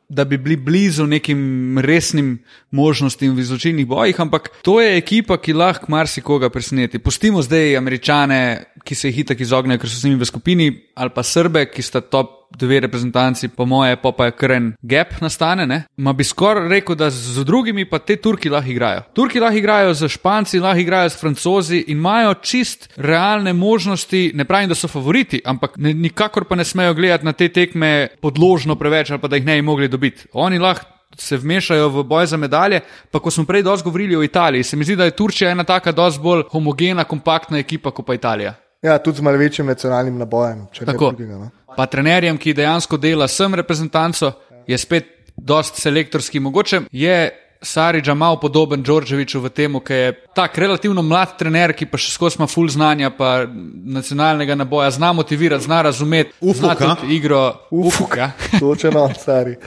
da bi bili blizu nekim resnim možnostim v izločilnih bojih, ampak to je ekipa, ki lahko marsikoga preseneti. Pustimo zdaj američane, ki se jih itak izognejo, ker so z njimi v skupini, ali pa srbe, ki sta top dve reprezentanci, po moje, pa, pa je kren gap nastane. Ne? Ma bi skoraj rekel, da z drugimi pa te Turki lahko igrajo. Turki lahko igrajo z Španci, lahko igrajo s Francozi in imajo čist realne možnosti. Ne pravim, da so favoriti, ampak ne, nikakor pa ne smejo gledati na te tekme podložno preveč ali pa da jih ne bi mogli dobiti. Oni lahko se vmešajo v boj za medalje. Pa ko smo prej dosti govorili o Italiji, se mi zdi, da je Turčija ena taka dosti bolj homogena, kompaktna ekipa kot pa Italija. Ja, tudi z malo večjim nacionalnim nabojem, Tako. drugega. No. Pa trenerjem, ki dejansko dela sem reprezentanco, je spet dosti selektorski. Mogoče je Sariđa malo podoben Đorđeviču v tem, ki je tak relativno mlad trener, ki pa še skozi ima full znanja, pa nacionalnega naboja, zna motivirati, zna razumeti, zna Ufuk, a? tudi igro. Ufuk, ja. Točno, stari.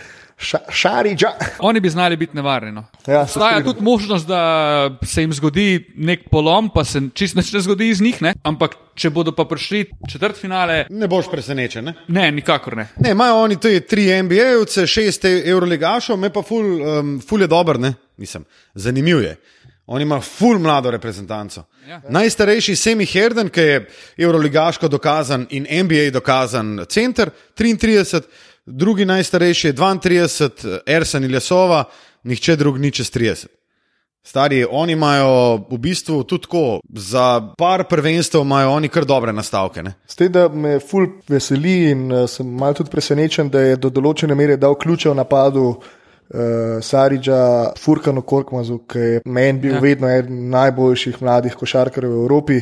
Ša, šariđa. Oni bi znali biti nevarni. No. Ja, Obstaja tudi možnost, da se jim zgodi nek polom, pa se čist ne zgodi iz njih, ne? ampak če bodo pa prišli četrt finale, Ne boš presenečen. Ne? ne, nikakor ne. Ne, imajo oni te tri NBA-jevce, šest Euroligašov, me pa ful, um, ful je dober, ne? Mislim, zanimiv je. On ima ful mlado reprezentanco. Ja. Najstarejši Semi Herden, ki je Euroligaško dokazan in NBA dokazan center, 33, drugi najstarejši je 32, Ersan Iljasova, nihče drug ni čez 30. Stari, oni imajo v bistvu tudi tako, za par prvenstev imajo oni kar dobre nastavke. Ne? S tem, da me ful veseli in uh, sem malo tudi presenečen, da je do določene mere dal ključe v napadu uh, Sariđa Furkanu Korkmazu, ki je meni bil ja. vedno eden najboljših mladih košarkarjev v Evropi.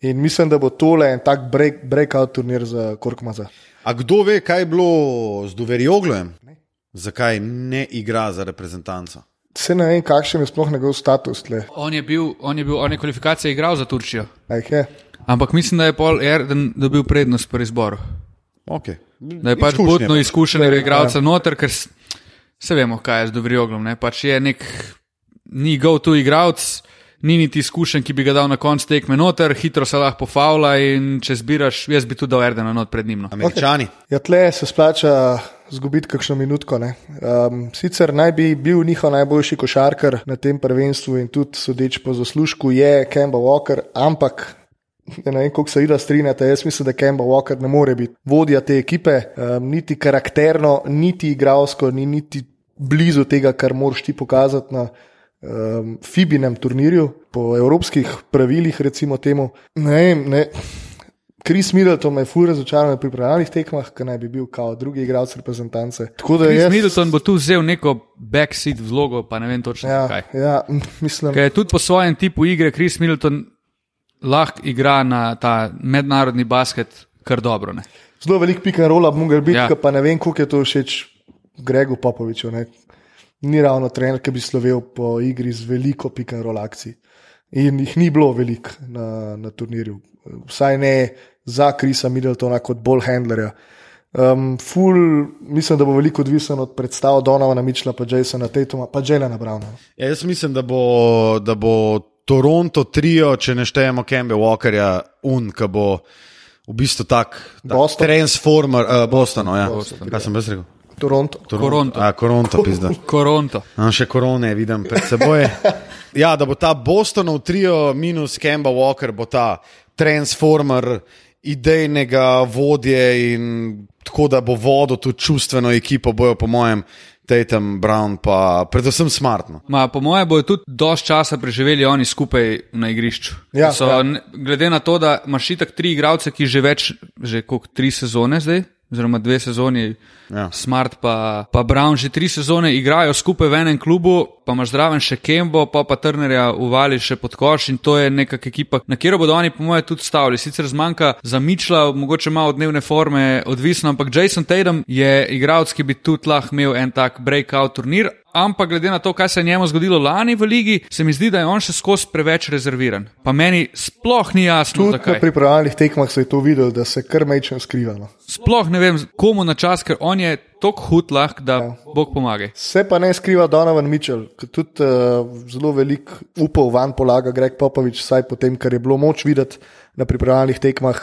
In mislim, da bo tole en tak break, breakout turnir za Korkmaza. A kdo ve, kaj je bilo z Duverjoglojem? Zakaj ne igra za reprezentanco? Se ne vem, kakšen je sploh njegov status tle. On je bil, on je, bil, on je kvalifikacije igral za Turčijo. Je? Ampak mislim, da je Paul Erden dobil prednost pri izboru. Okay. Da je pač butno izkušenega igralca noter, ker se vemo, kaj je z Dovrioglom. Ne? Pač je nek, ni go-to igralec, ni niti izkušen, ki bi ga dal na konc tekme noter, hitro se lahko pofavlja in če zbiraš, jaz bi tudi dal Erdena not pred njim. No. Američani. Ja, tle se splača zgubiti kakšno minutko. ne. Um, sicer naj bi bil njihov najboljši košarkar na tem prvenstvu in tudi sodeč po zaslužku je Kemba Walker, ampak ne vem, kako se ida strinjate. Jaz mislim, da Kemba Walker ne more biti vodja te ekipe, um, niti karakterno, niti igralsko, ni niti blizu tega, kar moraš ti pokazati na um, Fibinem turnirju, po evropskih pravilih, recimo temu. Ne ne. Kris Middleton me je fur razočaral na pripravljalnih tekmah, ker naj bi bil kot drugi igralec reprezentance. Tako da Chris jaz, Middleton bo tu vzel neko backseat vlogo, pa ne vem točno ja, kaj. ja, mislim, Ker je tudi po svojem tipu igre Chris Middleton lahko igra na ta mednarodni basket kar dobro. Ne? zelo velik pik and roll bi mogel biti, ja. pa ne vem, koliko je to všeč Gregu Popoviču. Ne. Ni ravno trener, ki bi slovel po igri z veliko pik and roll akcij. In jih ni bilo veliko na, na turnirju, vsaj ne za Krisa Middletona kot bolj handlerja. Um, ful, mislim, da bo veliko odvisen od predstav Donovana Mičla, pa Jasona Tatuma, pa Jelena Browna. Ja, jaz mislim, da bo, da bo Toronto trio, če ne štejemo Kembe Walkerja, un, ki bo v bistvu tak, tak Boston? transformer, uh, Boston, no, ja. Boston. Kaj sem jaz rekel? Toronto. Koronto. A, koronto, pizda. Koronto. Imam še korone, vidim pred seboj. Ja, da bo ta Bostonov trio minus Kemba Walker, bo ta transformer idejnega vodje in tako, da bo vodil tudi čustveno ekipo, bojo po mojem Tatum, Brown, pa predvsem smartno. Ma, po mojem bodo tudi dosti časa preživeli oni skupaj na igrišču. Ja, so, ja. Glede na to, da imaš itak tri igralce, ki že več, že koliko tri sezone zdaj, oziroma dve sezoni, Ja. Smart pa, pa Brown že tri sezone igrajo skupaj v enem klubu, pa imaš zraven še Kembo, pa pa Turnerja uvali še pod koš in to je neka ekipa, na katero bodo oni, po mojem, tudi stavili. Sicer zmanjka za Mičla, mogoče malo dnevne forme odvisno, ampak Jason Tatum je igralec, ki bi tudi lahko imel en tak breakout turnir. Ampak glede na to, kaj se je njemu zgodilo lani v ligi, se mi zdi, da je on še skozi preveč rezerviran. Pa meni sploh ni jasno, Tudi na zakaj. pripravljalnih tekmah se je to videlo, da se kar mečem skrivalo. Sploh ne vem, komu na čas, ker on je tako hud lahk, da ja. Bog pomagaj. Se pa ne skriva Donovan Mitchell, ki tudi uh, zelo velik upov van polaga Greg Popovič, vsaj po tem, kar je bilo moč videti na pripravljalnih tekmah.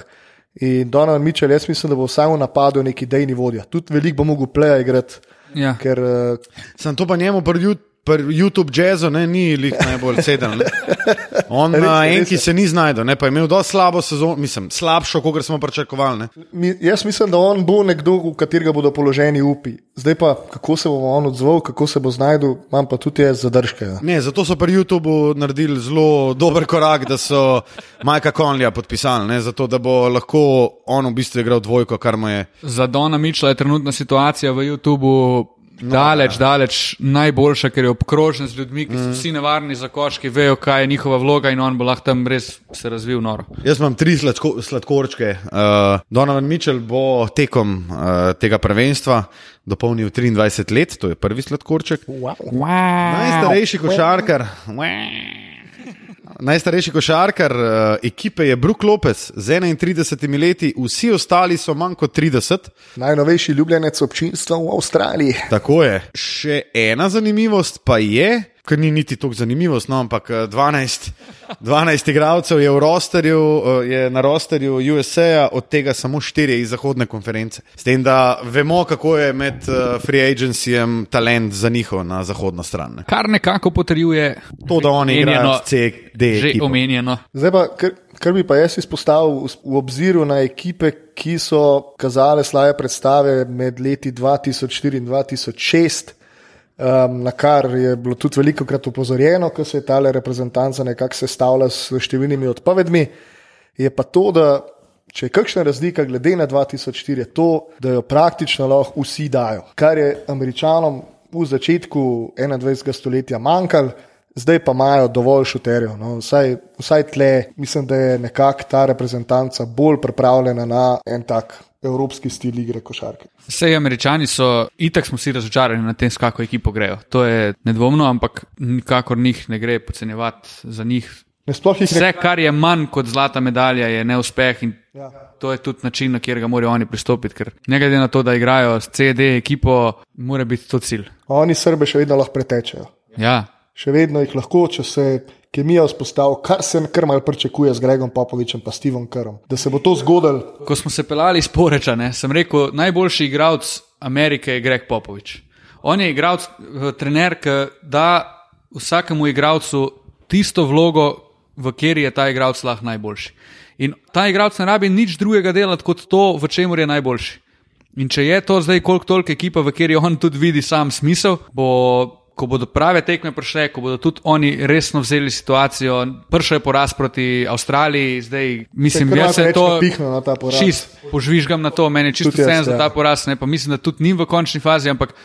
In Donovan Mitchell, jaz mislim, da bo samo napadel neki dejni vodja. Tudi veliko bo mogel pleja igrati, Ja. ker uh, Sem to pa njemu Ju- pri YouTube jazzu, ne, ni lih najbolj sedel. Ne. On Res na res enki je. se ni znašel, ne, pa je imel dosti slabo sezono, mislim, slabšo, kot smo pričakovali. Ne. mi, jaz mislim, da on bo nekdo, v katerega bodo položeni upi. Zdaj pa, kako se bo on odzval, kako se bo znašel, imam pa tudi jaz zadržke. Ja. Ne, zato so pri YouTubu naredili zelo dober korak, da so Majka Konlja podpisali, ne, zato da bo lahko on v bistvu igral dvojko, kar mu je. Za Dona Mičla je trenutna situacija v YouTubu. Daleč, daleč najboljša, ker je obkrožen z ljudmi, ki so vsi nevarni za koš, ki vejo, kaj je njihova vloga, in on bo lahko tam res se razvil noro. Jaz imam tri sladko, sladkorčke. Uh, Donovan Mitchell bo tekom uh, tega prvenstva dopolnil 23 let, to je prvi sladkorček. Wow. Najstarejši košarkar. Najstarejši košarkar uh, ekipe je Brook Lopez z 31 leti, vsi ostali so manj kot 30. Najnovejši ljubljenec občinstva v Avstraliji. Tako je. Še ena zanimivost pa je, ker ni niti tako zanimivost, no, ampak eh, 12, 12 igralcev je, v rosterju, eh, je na rosterju USA, od tega samo 4 iz zahodne konference. S tem, da vemo, kako je med eh, free agencyjem talent za njihov na zahodno stran. Ne. Kar nekako potrjuje To, da oni igrajo s CD. že ekipo. omenjeno. Zdaj pa, kar, kar bi pa jaz izpostavil v, v obziru na ekipe, ki so kazale slabe predstave med leti 2004 in 2006, um, na kar je bilo tudi veliko krat upozorjeno, ko se je ta reprezentanca nekako sestavlja s številnimi odpovedmi, je pa to, da če je kakšna razlika glede na 2004, je to, da jo praktično lahko vsi dajo. Kar je američanom v začetku 21. stoletja manjkalo. Zdaj pa imajo dovolj šuterjev. No. Vsaj, vsaj tle, mislim, da je nekako ta reprezentanca bolj pripravljena na en tak evropski stil igre košarke. Vse američani so, itak smo vsi razočarani na tem, s kako ekipo grejo. To je nedvomno, ampak nikakor njih ne gre podcenjevati za njih. Jih Vse, kar je manj kot zlata medalja, je neuspeh in Ja. to je tudi način, na katerega morajo oni pristopiti. Ker ne glede na to, da igrajo s CD ekipo, mora biti to cilj. Oni Srbe še vedno lahko pretečejo. Ja, Še vedno jih lahko, če se kemija vzpostavi, kar se kar mal pričakuje z Gregom Popovičem in Stevom Krom. Da se bo to zgodilo, ko smo se pelali iz Poreča, ne, sem rekel, najboljši igralec Amerike je Greg Popovič. On je igralec, eh, trener, ki da vsakemu igralcu tisto vlogo, v kateri je ta igralec lahko najboljši. In ta igralec ne rabi nič drugega delati kot to, v čemer je najboljši. In če je to zdaj koliko toliko ekipa, v kateri on tudi vidi sam smisel, bo. Ko bodo prave tekme prišle, ko bodo tudi oni resno vzeli situacijo, prvi je poraz proti Avstraliji, zdaj mislim, da se to pihne na ta poraz. Čist požvižgam na to, meni je čisto vse za ja. ta poraz, ne pa mislim, da tudi ni v končni fazi, ampak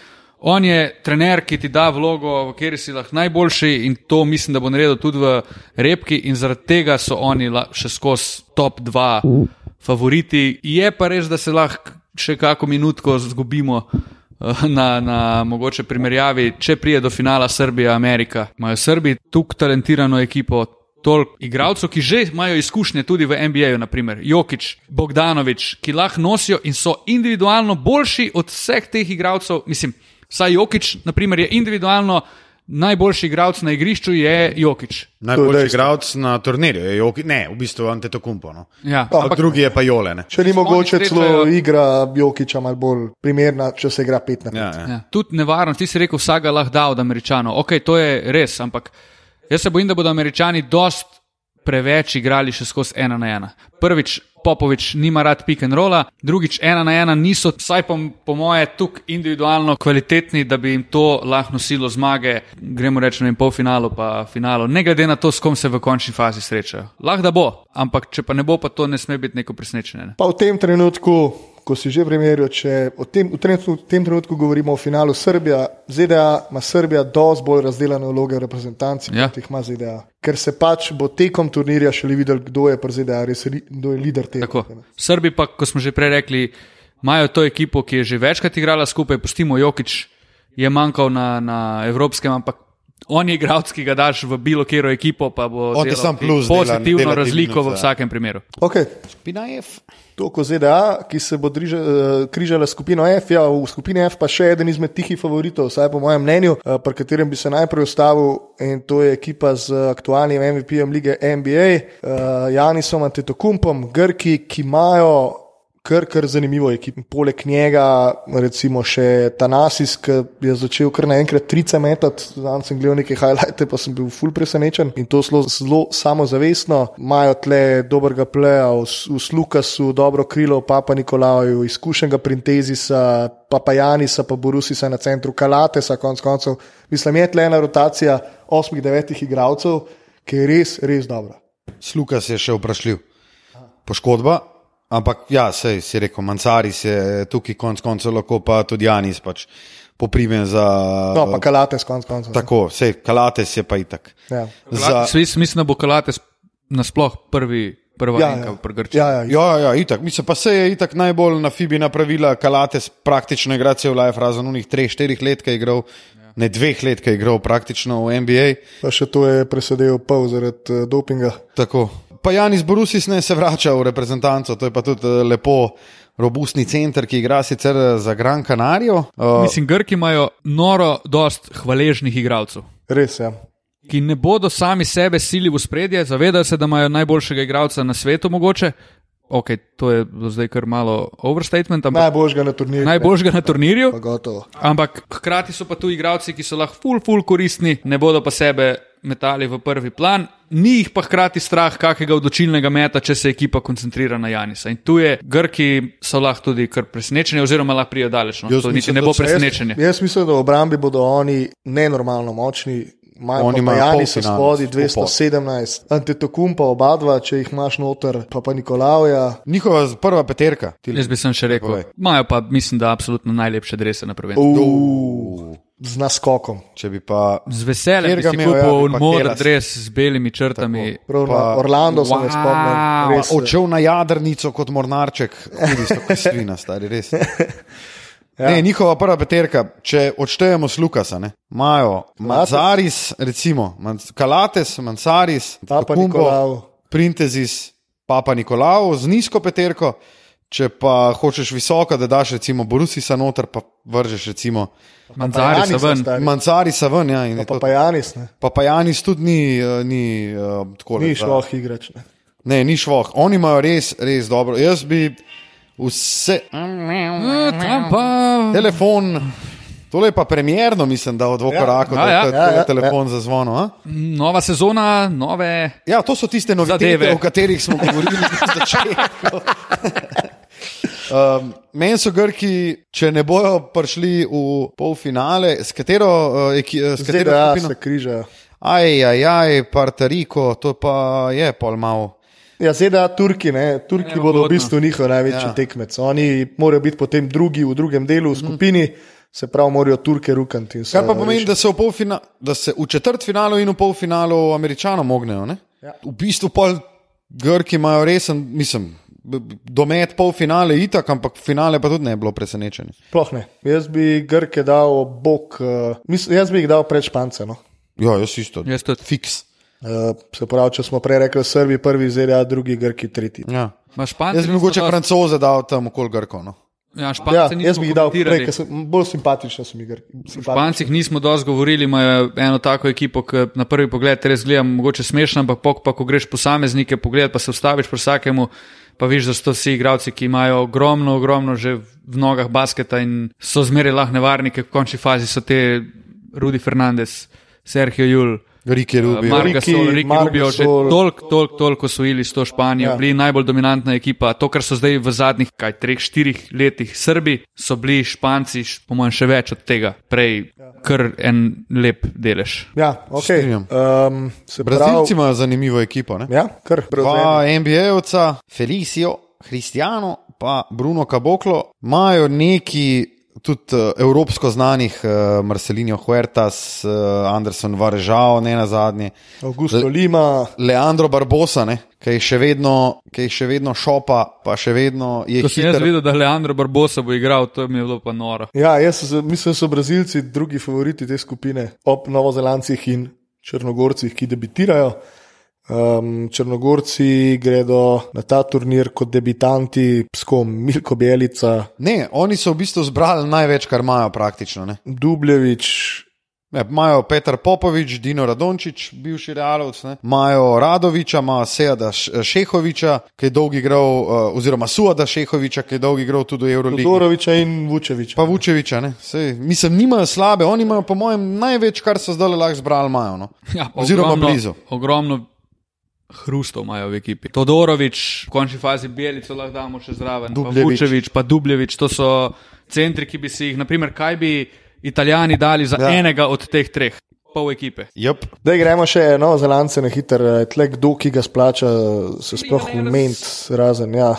on je trener, ki ti da vlogo, v kateri si lahko najboljši in to mislim, da bo naredil tudi v repki in zaradi tega so oni še skozi top 2 favoriti. Je pa res, da se lahko še kako minutko zgubimo. Na, na mogoče primerjavi, če prije do finala Srbija, Amerika. Imajo Srbi tukaj talentirano ekipo, toliko igralcev, ki že imajo izkušnje tudi v NBA-ju, naprimer Jokič, Bogdanovič, ki lahko nosijo in so individualno boljši od vseh teh igralcev. Mislim, vsaj Jokič, naprimer, je individualno najboljši igralec na igrišču, je Jokič. Najboljši igralec na turnirju je Joki, ne, v bistvu Antetokumpo. No. Ja, Ampak drugi je pa Jole. Ne. Če ni mogoče celo srečajo- igra Jokiča malo bolj primerna, če se igra 5 na 5. Ja, ja. Ja. Tudi nevarno, ti si rekel, vsak ga lahko da od Američanov. Ok, to je res, ampak jaz se bojim, da bodo Američani dost preveč igrali še skozi ena na ena. Prvič, Popovič nima rad pick and rolla, drugič, ena na ena niso, vsaj po, po moje, tukaj individualno kvalitetni, da bi jim to lahko nosilo zmage, gremo reči, na polfinalu pa finalu, ne glede na to, s kom se v končni fazi srečajo. Lahko da bo, ampak če pa ne bo, pa to ne sme biti neko presenečenje. Ne? Pa v tem trenutku, ko si že primerjal, če v tem, v trenutku, v tem trenutku govorimo o finalu Srbija, ZDA ima Srbija dosti bolj razdeljene vloge v reprezentanci, Ja. kot jih ima ZDA. Ker se pač bo tekom turnirja šele videl, kdo je pri ZDA, res ri- kdo je lider tega. Srbi pa, kot smo že prej rekli, imajo to ekipo, ki je že večkrat igrala skupaj, pustimo Jokič, je manjkal na, na evropskem, ampak on je igralec, ki ga daš v bilo katero ekipo, pa bo delal plus dela- pozitivno dela ti razliko v minus, ja. vsakem primeru. Okay. Spina F. Toliko ZDA, ki se bo driže, uh, križala s skupino F, ja, v skupini F pa še eden izmed tihih favoritov, vsaj po mojem mnenju, uh, pri katerem bi se najprej ustavil in to je ekipa z aktualnim MVP-jem lige NBA, uh, Janisom Antetokumpom, Grki, ki imajo kar, kar zanimivo ekipo. Poleg njega, recimo še Tanasis, ki je začel kar naenkrat trice metati, danes sem gledal neke highlighte, pa sem bil ful presenečen in to zelo, zelo samozavestno. Imajo tle dobrega pleja, v, v Slukasu, dobro krilo, Papa Nikolaju, izkušenega Printezisa, Papa Janisa, pa Borusisa na centru Kalatesa, konc koncev. Mislim, je tle ena rotacija osmih, devetih igralcev, ki je res, res dobra. Slukas je še vprašljiv. Poškodba, ampak ja, sej si rekel, Mancaris je tukaj konc koncev lahko, pa tudi Janis pač poprime za. No, pa Kalates, konc koncev. Tako, sej Kalates je pa itak. Ja. Za, Svis, mislim, da bo Kalates nasploh prvi, prva Ja, enka ja. Ja, ja, Ja, ja, itak. Mislim pa se je itak najbolj na Fibi napravila Kalates praktično igra cel life, razen unih treh, štirih let, ki je igral, ne dveh let, ki je igral praktično v NBA. Pa še to je presedel pol zaradi uh, dopinga. Tako. Pa Janis Borusis ne se vrača v reprezentanco, to je pa tudi eh, lepo. Robustni center, ki igra sicer za Gran Canarijo. Uh, Mislim, Grki imajo noro dost hvaležnih igralcev. Res je. Ja. ki ne bodo sami sebe sili v spredje, zavedajo se, da imajo najboljšega igralca na svetu, mogoče. Ok, to je zdaj kar malo overstatement, ampak Najboljšega na turnirju. najboljšega na turnirju. Pa gotovo. Ampak hkrati so pa tu igralci, ki so lahko ful, ful koristni, ne bodo pa sebe metali v prvi plan. Ni jih pa hkrati strah kakega odločilnega meta, če se ekipa koncentrira na Janisa. In tu je, Grki so lahko tudi kar presenečeni, oziroma lahko prijo daleč. No. Jaz To niti mislim, ne bo presenečenje. Jaz, jaz mislim, da v obrambi bodo oni nenormalno močni. Imajo Oni pa imajo Jani spodaj skupaj. 217, Antetokumpa oba dva, če jih imaš noter, pa pa Nikolauja. njihova prva peterka. Jaz bi sem še rekel, imajo pa mislim, da absolutno najlepše drese na prvenstvu. Z naskokom. Če bi pa. Z veseljem bi si ja, kupil moder Keras. dres z belimi črtami. Prav Pa- Orlando sem jaz Wow. spomnil. Pa Res, odšel na jadrnico kot mornarček, tudi so kislina, stari res. Ja. Ne, njihova prva peterka, če odštejemo s Lukasa, ne, imajo Manzaris, recimo Man- Kalates, Manzaris, Papa Kumbo, Nikolau. Printezis, Papa Nikolau z nizko peterko. Če pa hočeš visoko, da daš recimo Borusisa noter, pa vržeš recimo Manzari so ven. Mancarisa ven. Ja, Pa to- pa Janis, ne. pa pa Janis tudi ni, ni uh, tako Ni šlo igrač. Ne. Ne, ni šlo. Oni imajo res, res dobro. Jaz bi vse. Pa. Telefon, Tole je pa premjerno, mislim, da od dvokorakov, Ja, da ja. je Ja, ja, telefon ja. zazvonil. a? Nova sezona, nove. Ja, to so tiste novitete, Zadeve. o katerih smo govorili na začetku. Um, Meni so Grki, če ne bojo prišli v polfinale, s katero, uh, eki, eh, s katero ZDA skupino? se križajo. Aj, aj, aj, Partariko, to pa je pol malo. Ja, ZDA, Turki, ne? Turki Ja, bodo v bistvu njihov največji Ja. tekmec. Oni morajo biti potem drugi v drugem delu v skupini, se pravi, morajo Turke rukati. Kar pa pomeni, da se v, da se v četrtfinalu in v polfinalu američanom ognejo. ne? Ja. V bistvu pol Grki imajo resen, mislim, domet polfinale itak, ampak finale pa tudi ne bi bilo presenečenje. Sploh ne. Jaz bi Grke dal bok, uh, mislim, jaz bi jih dal pred Špance. No? Ja, jaz isto. Jaz tudi. Fiks. Uh, se pravi, če smo prej rekli, Srbi prvi, ZDA drugi, Grki tretji. Ja. Ma Španci Jaz bi mogoče dosti- francoze dal tam okoli Grko. No. Ja, Ja, Španci jaz bi jih dal prej, ker sem bolj simpatični, so mi Grki. O. Špancih nismo dosti govorili, imajo eno tako ekipo, ki na prvi pogled res gleda mogoče smešno, ampak pok, pa ko greš posameznike pogledati, pa se ustaviš pri vsakemu, pa vidiš, da so to vsi igralci, ki imajo ogromno, ogromno že v nogah basketa in so zmeraj lahko nevarni, ker v končni fazi so te Rudi Fernandez, Sergio Jul. Riki Rubio. Marga Riki, Sol, Riki Marga Rubio, že Sol. toliko, toliko, toliko osvojili s to Španijo, ja. Ja. bili najbolj dominantna ekipa. To, kar so zdaj v zadnjih, kaj, treh, štirih letih Srbi, so bili Španci, po mojem, še več od tega, prej kar en lep delež. Ja, ok. Um, se Brazilci imajo zanimivo ekipo. Ne? ja, kar Dva NBA-ovca, Felicio, Cristiano pa Bruno Caboclo, imajo neki tudi uh, evropsko znanih, uh, Marcelino Huertas, uh, Anderson Varežao, ne na zadnje, Augusto Lima, Leandro Barbosa, ne, ki jih še vedno, ki jih še vedno šopa, pa še vedno je Ko sem jaz hiter. videl, da Leandro Barbosa bo igral, to mi je bilo pa noro. Ja, jaz mislim, da so Brazilci drugi favoriti te skupine, ob Novozelandcih in Črnogorcih, ki debitirajo. Um, Črnogorci gredo na ta turnir kot debitanti s kom Milko Bjelica, Ne, oni so v bistvu zbrali največ, kar imajo praktično. Ne. Dubljevič, Ne, Imajo Petr Popovič, Dino Radončič, bivši realovc, ne. imajo Radoviča, imajo Sejada Šehoviča, ki je dolgo igral, uh, oziroma Suada Šehoviča, ki je dolgo igral tudi v Euroligi. Todoroviča in Vučeviča. Pa Vučeviča, ne. Sej, mislim, nimajo slabe, oni imajo po mojem največ, kar so zdaj lahko zbrali, imajo. No. Ja, Oziroma ogromno, blizu. Ogromno hrustov imajo v ekipi. Todorovič, v končni fazi Bjelico lahko damo še zraven, pa Dubljevič. Vučevič, pa Dubljevič, to so centri, ki bi si jih, naprimer, kaj bi Italijani dali za Ja. enega od teh treh, pol ekipe. Yep. Da gremo še eno zelance na hiter, tle kdo, ki ga splača, se sploh ment razen. Ja.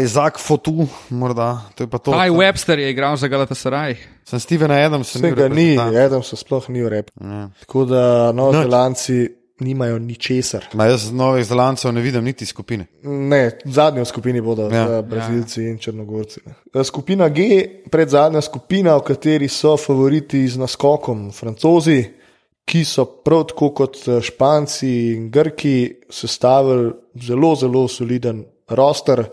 Isaac Fotu, morda, to je pa to. Kaj Webster je igral za Galatasaray? Sem Steven Adams, sem Vsega ni, Adam se sploh ni urep. Ja. Tako da novozelanci nimajo ničesar. Ma jaz novih zelancev ne vidim niti skupine. Ne, zadnji v skupini bodo Ja. ja. Brazilci ja. in Črnogorci. ne. Skupina G, predzadnja skupina, v kateri so favoriti z naskokom Francozi, ki so prav tako kot eh, Španci in Grki sestavili zelo, zelo soliden roster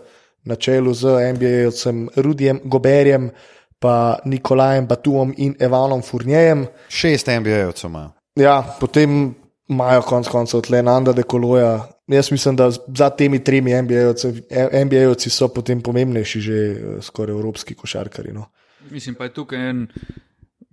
na čelu z NBA-jevcem Rudijem Goberjem, pa Nikolajem Batuom in Evanom Furnjejem. Šest NBA-jevcev imajo. Ja, potem imajo konec koncev tle Nanda de Koloja. Jaz mislim, da za temi tremi NBA-jevci NBA so potem pomembnejši že eh, skoraj evropski košarkari. No. Mislim pa je tukaj en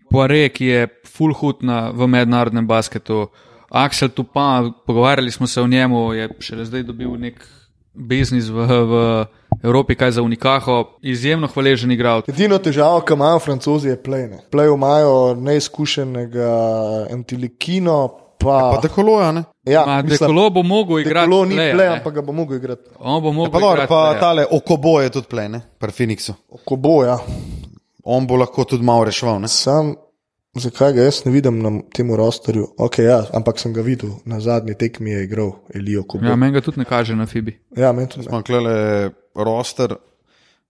Poire, ki je full hud na, v mednarodnem basketu. Aksel Tupan, pogovarjali smo se o njemu, je šele zdaj dobil nek biznis v, v Evropi, kaj za Unikaho, izjemno hvaležen igralec. Edino težavo, ki imajo francozi, je play. Play imajo neizkušenega Antilikino, pa, Pa dekoloja, ne? ja, Ma, mislim, Dekolo bo mogel igrati. Dekolo ni play, ne. ampak ga bo mogel igrati. On bo mogel Pa, dobro, igrati pa pleja. tale okobo je tudi plene, pri Phoenixu. Ko bo, ja. On bo lahko tudi malo reševal. Ne? Sam, zakaj ga jaz ne vidim na tem rosterju? Okay, ja, ampak sem ga videl na zadnji tekmi, je igral Elijo Kobo. Ja, meni ga tudi ne kaže na Fibi. ja meni tudi. ne. Imam klele roster.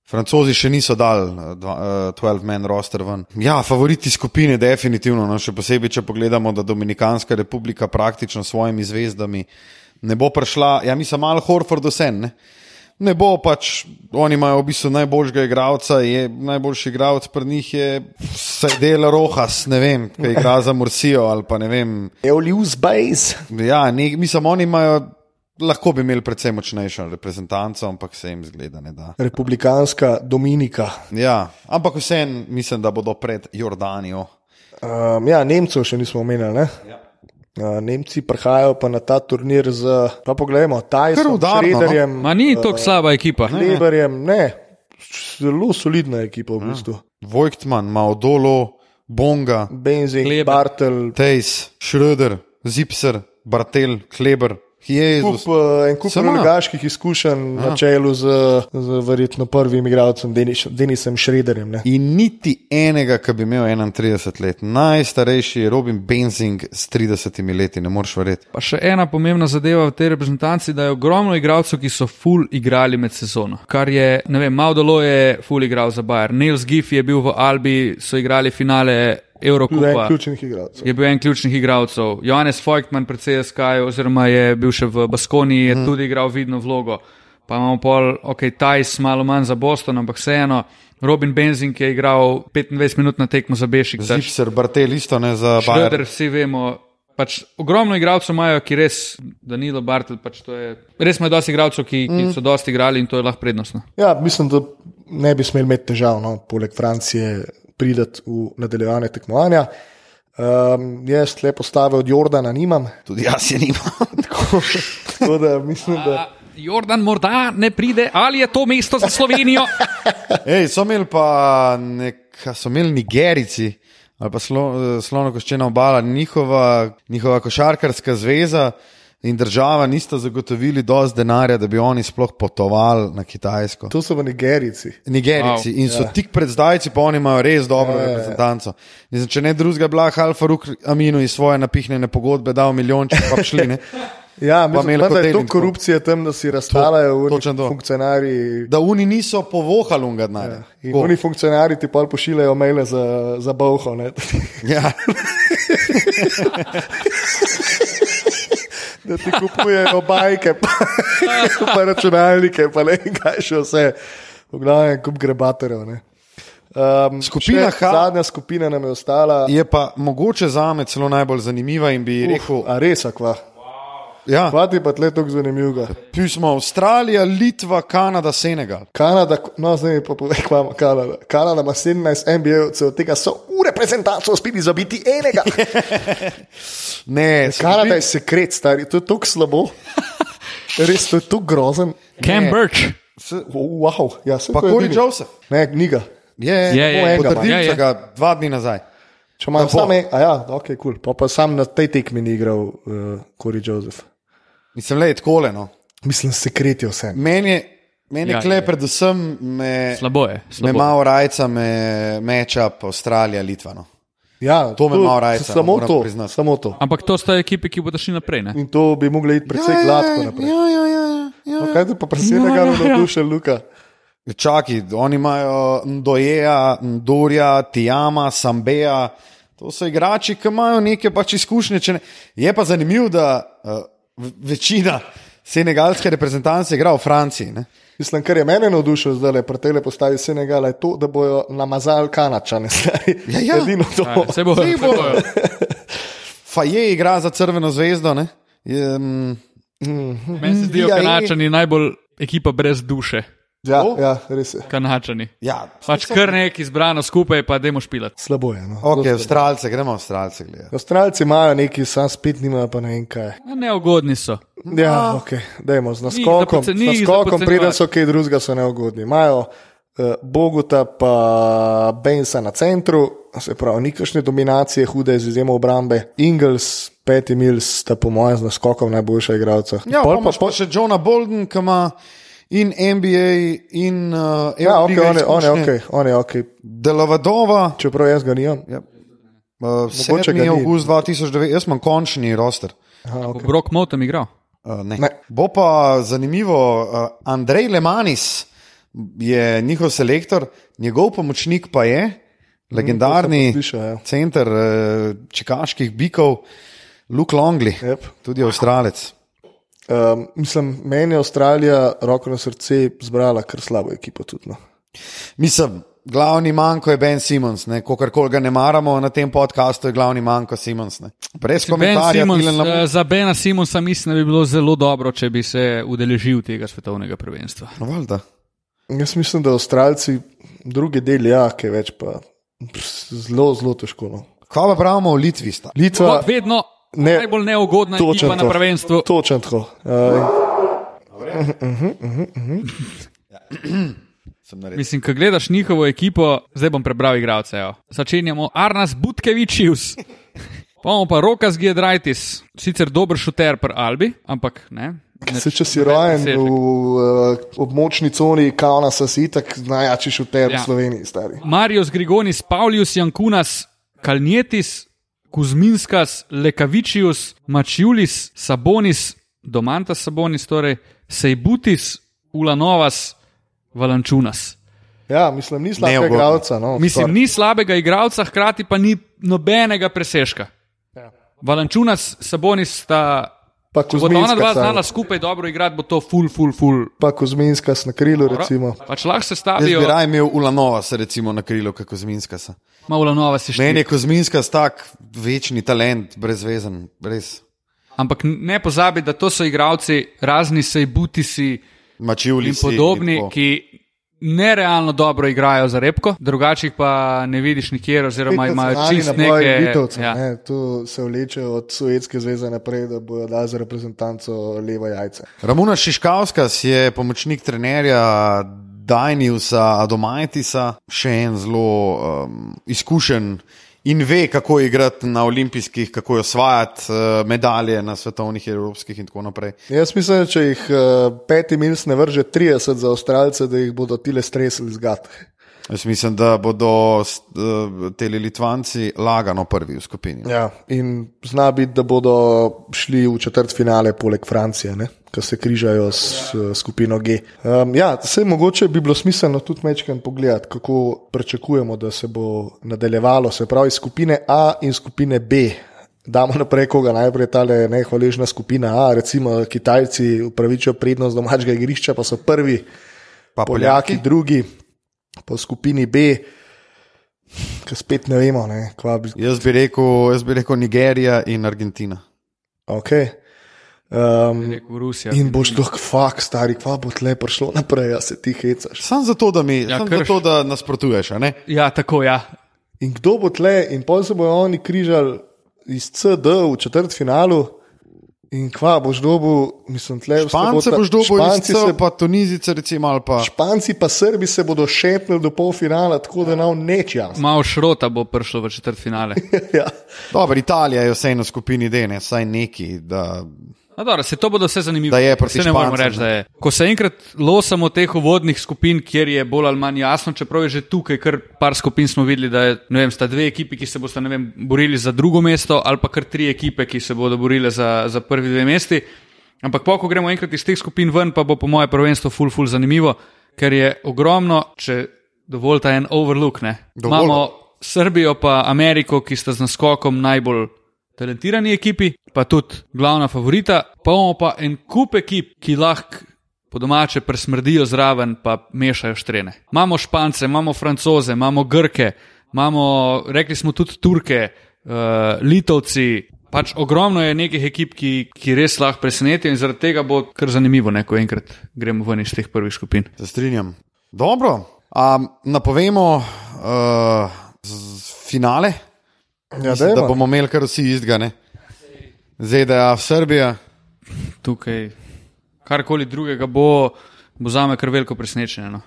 Francozi še niso dali eh, dva- eh, 12-man roster ven. Ja, favoriti skupine, definitivno. No, še posebej, če pogledamo, da Dominikanska republika praktično s svojimi zvezdami ne bo prišla. Ja, mislim, malo Horford dosen. Ne? ne bo pač, oni imajo v bistvu najboljšega igralca, je najboljši igralec pri njih je Sedel Rojas, ne vem, kaj igra za Mursijo ali pa ne vem. Eulius Bays. Ja, ne, mislim, oni imajo. Lahko bi imeli predvsem močnejšo reprezentanco, ampak se jim zgleda, ne da. Republikanska Dominika. Ja, ampak vseeno mislim, da bodo pred Jordanijo Um, ja, Nemcev še nismo omenili. Ne? Ja. Uh, Nemci prihajajo pa na ta turnir z, pa poglejmo, Tysonom, udarno, no. Ma ni tako slaba ekipa. Leberjem, ne, zelo solidna ekipa v bistvu. Vojtman, Maodolo, Bonga, Benzin. Bartel, Tejs, Schröder, Zipser, Bartel, Kleber, Jezus. kup, uh, en kup ligaških izkušenj na čelu z, z verjetno prvim igralcem Denis, Denisom Šrederjem. Ne. In niti enega, ki bi imel 31 let. Najstarejši je Robin Benzing s 30 leti, ne moreš verjeti. Pa še ena pomembna zadeva v tej reprezentanci, da je ogromno igralcev, ki so full igrali med sezono. Kar je, ne vem, Maudolo je full igral za Bayer, Nils Giff je bil v Albi, so igrali finale Igralcev. Je bil en ključnih igralcev. Johannes Feuchtmann, predvsej SKJ, oziroma je bil še v Baskoniji, je tudi igral vidno vlogo. Pa imamo pol, ok, Tajs, malo manj za Boston, ampak vseeno. Robin Benzing je igral 25 minut na tekmo za Bešik. Zipser, Bartel isto ne za Šreder, Bayer. vsi vemo. Pač ogromno igralcev imajo, ki res, Danilo Bartel, pač to je, res imajo dosti igralcev, ki, ki so dosti igrali in to je lahko prednostno. Ja, mislim, da ne bi smeli imeti težav, no, poleg Francije, prideti v nadaljevanje tekmovanja. Um, jaz le postave od Jordana nimam, Tudi jaz je nimam. tako, tako da mislim, da Jordan morda ne pride, ali je to mesto za Slovenijo? Ej, so imeli pa nek, so imeli Nigerici ali pa slo, slonokoščena obala, njihova, njihova košarkarska zveza in država nista zagotovili dovolj denarja, da bi oni sploh potovali na Kitajsko. to so v Nigerici. Nigerici Wow. in so ja. tik pred zdajci, pa oni imajo res dobro ja, ja. reprezentanco. Mislim, če ne drugega, Blah Alfa Ruk Aminu iz svoje napihnjene pogodbe dal milijonček, pa šli. Ne? Ja, mislim, da je to in korupcija tam, da si razstavljajo to. funkcionarji. Da oni niso povohali unga denarja. In oni funkcionarji ti pa pošiljajo maile za, za boho. ne. Ja. Da ti kupujejo bajke, pa, pa računalnike, pa ne vem kaj še vse. V glavnem, kup grebatorjev. ne. Um, Skupina H- Zadnja skupina nam je ostala. Je pa mogoče za me celo najbolj zanimiva in bi rekel, A res, akva. Ja, Hvati pa tle tako zanimivega. pismo Avstralija, Litva, Kanada, Senegal. Kanada, no zdaj mi pa povej, kva ima Kanada. Kanada ima 17 NBA-ovcev, od tega so v reprezentanco uspeli zabiti enega. Ne, Kanada je sekret, stari, to je tako slabo. Res, to je tako grozen. Cam Ne. Birch. s- Wow, ja, sem Pa Corey edini. Joseph. Ne, knjiga. Je, Je, je, je. potrdili Ja, so je. ga dva dni nazaj. Če bo. same, a ja, ok, kul. Cool. Pa, pa sam na tej tekmi ni igral uh, Corey Joseph. Mislim, le je tako le. No. Mislim, sekret je vse. Meni je, meni Ja, kle, je. predvsem me, Slabo je. me Slabo. malo rajca, me meča Avstralija, Litva. No. Ja, To me malo rajca, Samo to, priznati. samo to. Ampak to sta ekipe, ki bodo šli naprej. Ne? In to bi mogli iti precej gladko naprej. Ja, ja, ja, ja, ja. No, kaj te pa Ja, da ja, ja. navdušen Luka? Čakaj, oni imajo Ndojeja, Ndorja, Tijama, Sambeja. To so igrači, ki imajo neke pač izkušnje. če Ne... Je pa zanimivo, da uh, večina senegalske reprezentance igra v Franciji. Ne? Mislim, kar je mene navdušilo zdaj, le pretele postavi Senegala, je to, da bojo namazali kanačane. Ja, ja. Edino to. Ja, Se bo, Saj se bo. bojo. Faje igra za Crveno zvezdo. ne. Je, mm, Meni se zdijo je. kanačani najbolj ekipa brez duše. Ja, To? ja, res je. Kanačani. ja, Pač kar nekaj izbrano skupaj, pa dajmo špilati. Slabo je. No. ok, Zelo Avstralce, gremo Avstralce gledati. Avstralci imajo neki, sam spet nimajo pa ne vem kaj. Ja, Neugodni so. Ja, ok, dajmo z naskokom. Z ni za naskokom preden so kaj drugega, so neugodni. Imajo uh, Boguta pa Bensa na centru, se pravi, nikašne dominacije, hude z izjemo obrambe. Ingles, Peti Mills sta po mojem z naskokom najboljša igralca. Ja, pa, pa, pa še Johna Bolden, ki ima in NBA, in uh, ja, ok, Euroliga on je, on je izkušnje. ok, on je ok. Delovadova, Čeprav jaz ga nimam. ja. uh, Mogoče ga 7. ni. august 2009, jaz imam končni roster. Aha, Bo okay. Brok Motem igral. Uh, ne. Ne. Bo pa zanimivo, uh, Andrej Lemanis je njihov selektor, njegov pomočnik pa je legendarni to se pa sliši, ja. center uh, čikaških bikov, Luke Longley, Yep. tudi avstralec. Um, mislim, meni je Avstralija, roko na srce, zbrala kar slabo ekipo. Tudi, no. Mislim, glavni manjko je Ben Simons, kako koli ga ne maramo na tem podkastu, je glavni manjko Simons. Ne. Brez Ben komentarja, Simons, Lamont- eh, za Bena Simonsa mislim, da bi bilo zelo dobro, če bi se udeležil tega svetovnega prvenstva. No, valjda. Jaz mislim, da Avstralci, drugi del, ja, kaj več pa pff, zelo, zelo težko. No. Kaj pa pravimo o Litvi? Sta? Litva, Kot vedno Ne. ne, najbolj neugodna ekipa na to. prvenstvu. Točno tako. Uh, Sem naredil. Mislim, ko gledaš njihovo ekipo, zdaj bom prebral igralce. evo. Začenjamo Arnas Butkevičius, pa pa Rokas Giedraitis, sicer dober šuter pri Albi, ampak ne. Se, če si rojen v uh, območni coni Kaunasa, si tak najjači šuter Ja. v Sloveniji, stari. Marius Grigonis, Paulius Jankunas, Kalnietis, Kuzminskas, Lekavičius, Mačiulis, Sabonis, Domantas Sabonis, torej Sejbutis, Ulanovas, Valančunas. Ja, mislim, ni slabega Neugodno. igralca. No, Mislim, skoraj. ni slabega igralca, hkrati pa ni nobenega presežka. Ja. Valančunas, Sabonis sta. Pa Če bodo ona dva Kuzminskas, znala skupaj dobro igrati, bo to full, full, full. pa Kuzminskas na krilu, recimo. Pač lahko se Jaz stavijo, bi raje imel Ulanova, se recimo na krilo, kot Kozminska. Se. malo Ulanova si še. Meni je Kozminska tak večni talent, brezvezen, res. Ampak ne pozabi, da to so igralci, razni sejbutisi Mačivli in podobni, tako. ki nerealno dobro igrajo za repko, drugačih pa ne vidiš nikjer, oziroma imajo Nacionalni čist naboj neke. Litovcev, Ja. ne, Tu se vleče od Sovjetske zveze naprej, da bojo dali za reprezentanco leva jajca. Ramuna Šiškavskas je pomočnik trenerja Dajniusa Adomajtisa, še en zelo um, izkušen in ve, kako igrati na olimpijskih, kako osvajati uh, medalje na svetovnih, evropskih in tako naprej. Jaz mislim, če jih uh, peti mils ne vrže 30 za Avstralce, da jih bodo tile stresli zgat. Jaz mislim, da bodo uh, teli Litvanci lagano prvi v skupini. Ja, in zna biti, da bodo šli v četrt finale poleg Francije, ki se križajo s uh, skupino G. Um, ja, se mogoče bi bilo smiselno tudi mečkam pogledati, kako pričakujemo, da se bo nadaljevalo, se pravi skupine A in skupine B. Damo naprej, koga najprej ta nehvaležna skupina A, recimo Kitajci upravičijo prednost domačega igrišča, pa so prvi, Pa Poljaki drugi, po skupini B, ki spet ne vemo, ne, kva bi. Jaz bi, rekel, jaz bi rekel Nigerija in Argentina. Okay. Um, Rekel Rusija. in boš lahko, fakt, stari, kva bo tle prišlo naprej, se ti hecaš. Sam zato, da, mi, Ja, zato, da nasprotuješ. a ne? Ja, tako ja. In kdo bo tle, in pol se bojo oni križali iz CD v četrt finalu, in kva boš dobil, mislim, tle Špance boš dobil Španci, se, pa Tunizice, recimo, ali pa. Španci pa Srbi se bodo šepnili do polfinala, tako da nam neč jasno. Malo šrota bo prišlo v četrt finale. ja. Dobro, Italija je vseeno v skupini D, ne, saj neki. Da... No, dobro, se to bodo vse zanimivo. Da je proti Se ne moremo reči, da je. Ko se enkrat losamo teh uvodnih skupin, kjer je bolj ali manj jasno, čeprav je že tukaj kar par skupin smo videli, da je, vem, sta dve ekipi, ki se boste ne vem, borili za drugo mesto, ali pa kar tri ekipe, ki se bodo borile za, za prvi dve mesti. Ampak po, ko gremo enkrat iz teh skupin ven, pa bo po mojem prvenstvu full, full zanimivo, ker je ogromno, če dovolite en overlook. Dovolj. Imamo Srbijo pa Ameriko, ki sta z naskokom najbolj talentirani ekipi, pa tudi glavna favorita, pa imamo pa en kup ekip, ki lahko po domače presmrdijo zraven, pa mešajo štrene. Imamo Špance, imamo Francoze, imamo Grke, imamo, rekli smo tudi Turke, uh, Litovci. Pač ogromno je nekih ekip, ki, ki res lahko presenetijo in zaradi tega bo kar zanimivo, ne, ko enkrat gremo ven iz teh prvih skupin. Se strinjam. Dobro, um, napovemo uh, finale, Ja, Mislim, da bomo imeli kar vsi istega. ne. ZDA, Srbija. tukaj karkoli drugega bo, bo za me kar veliko presenečenje. No.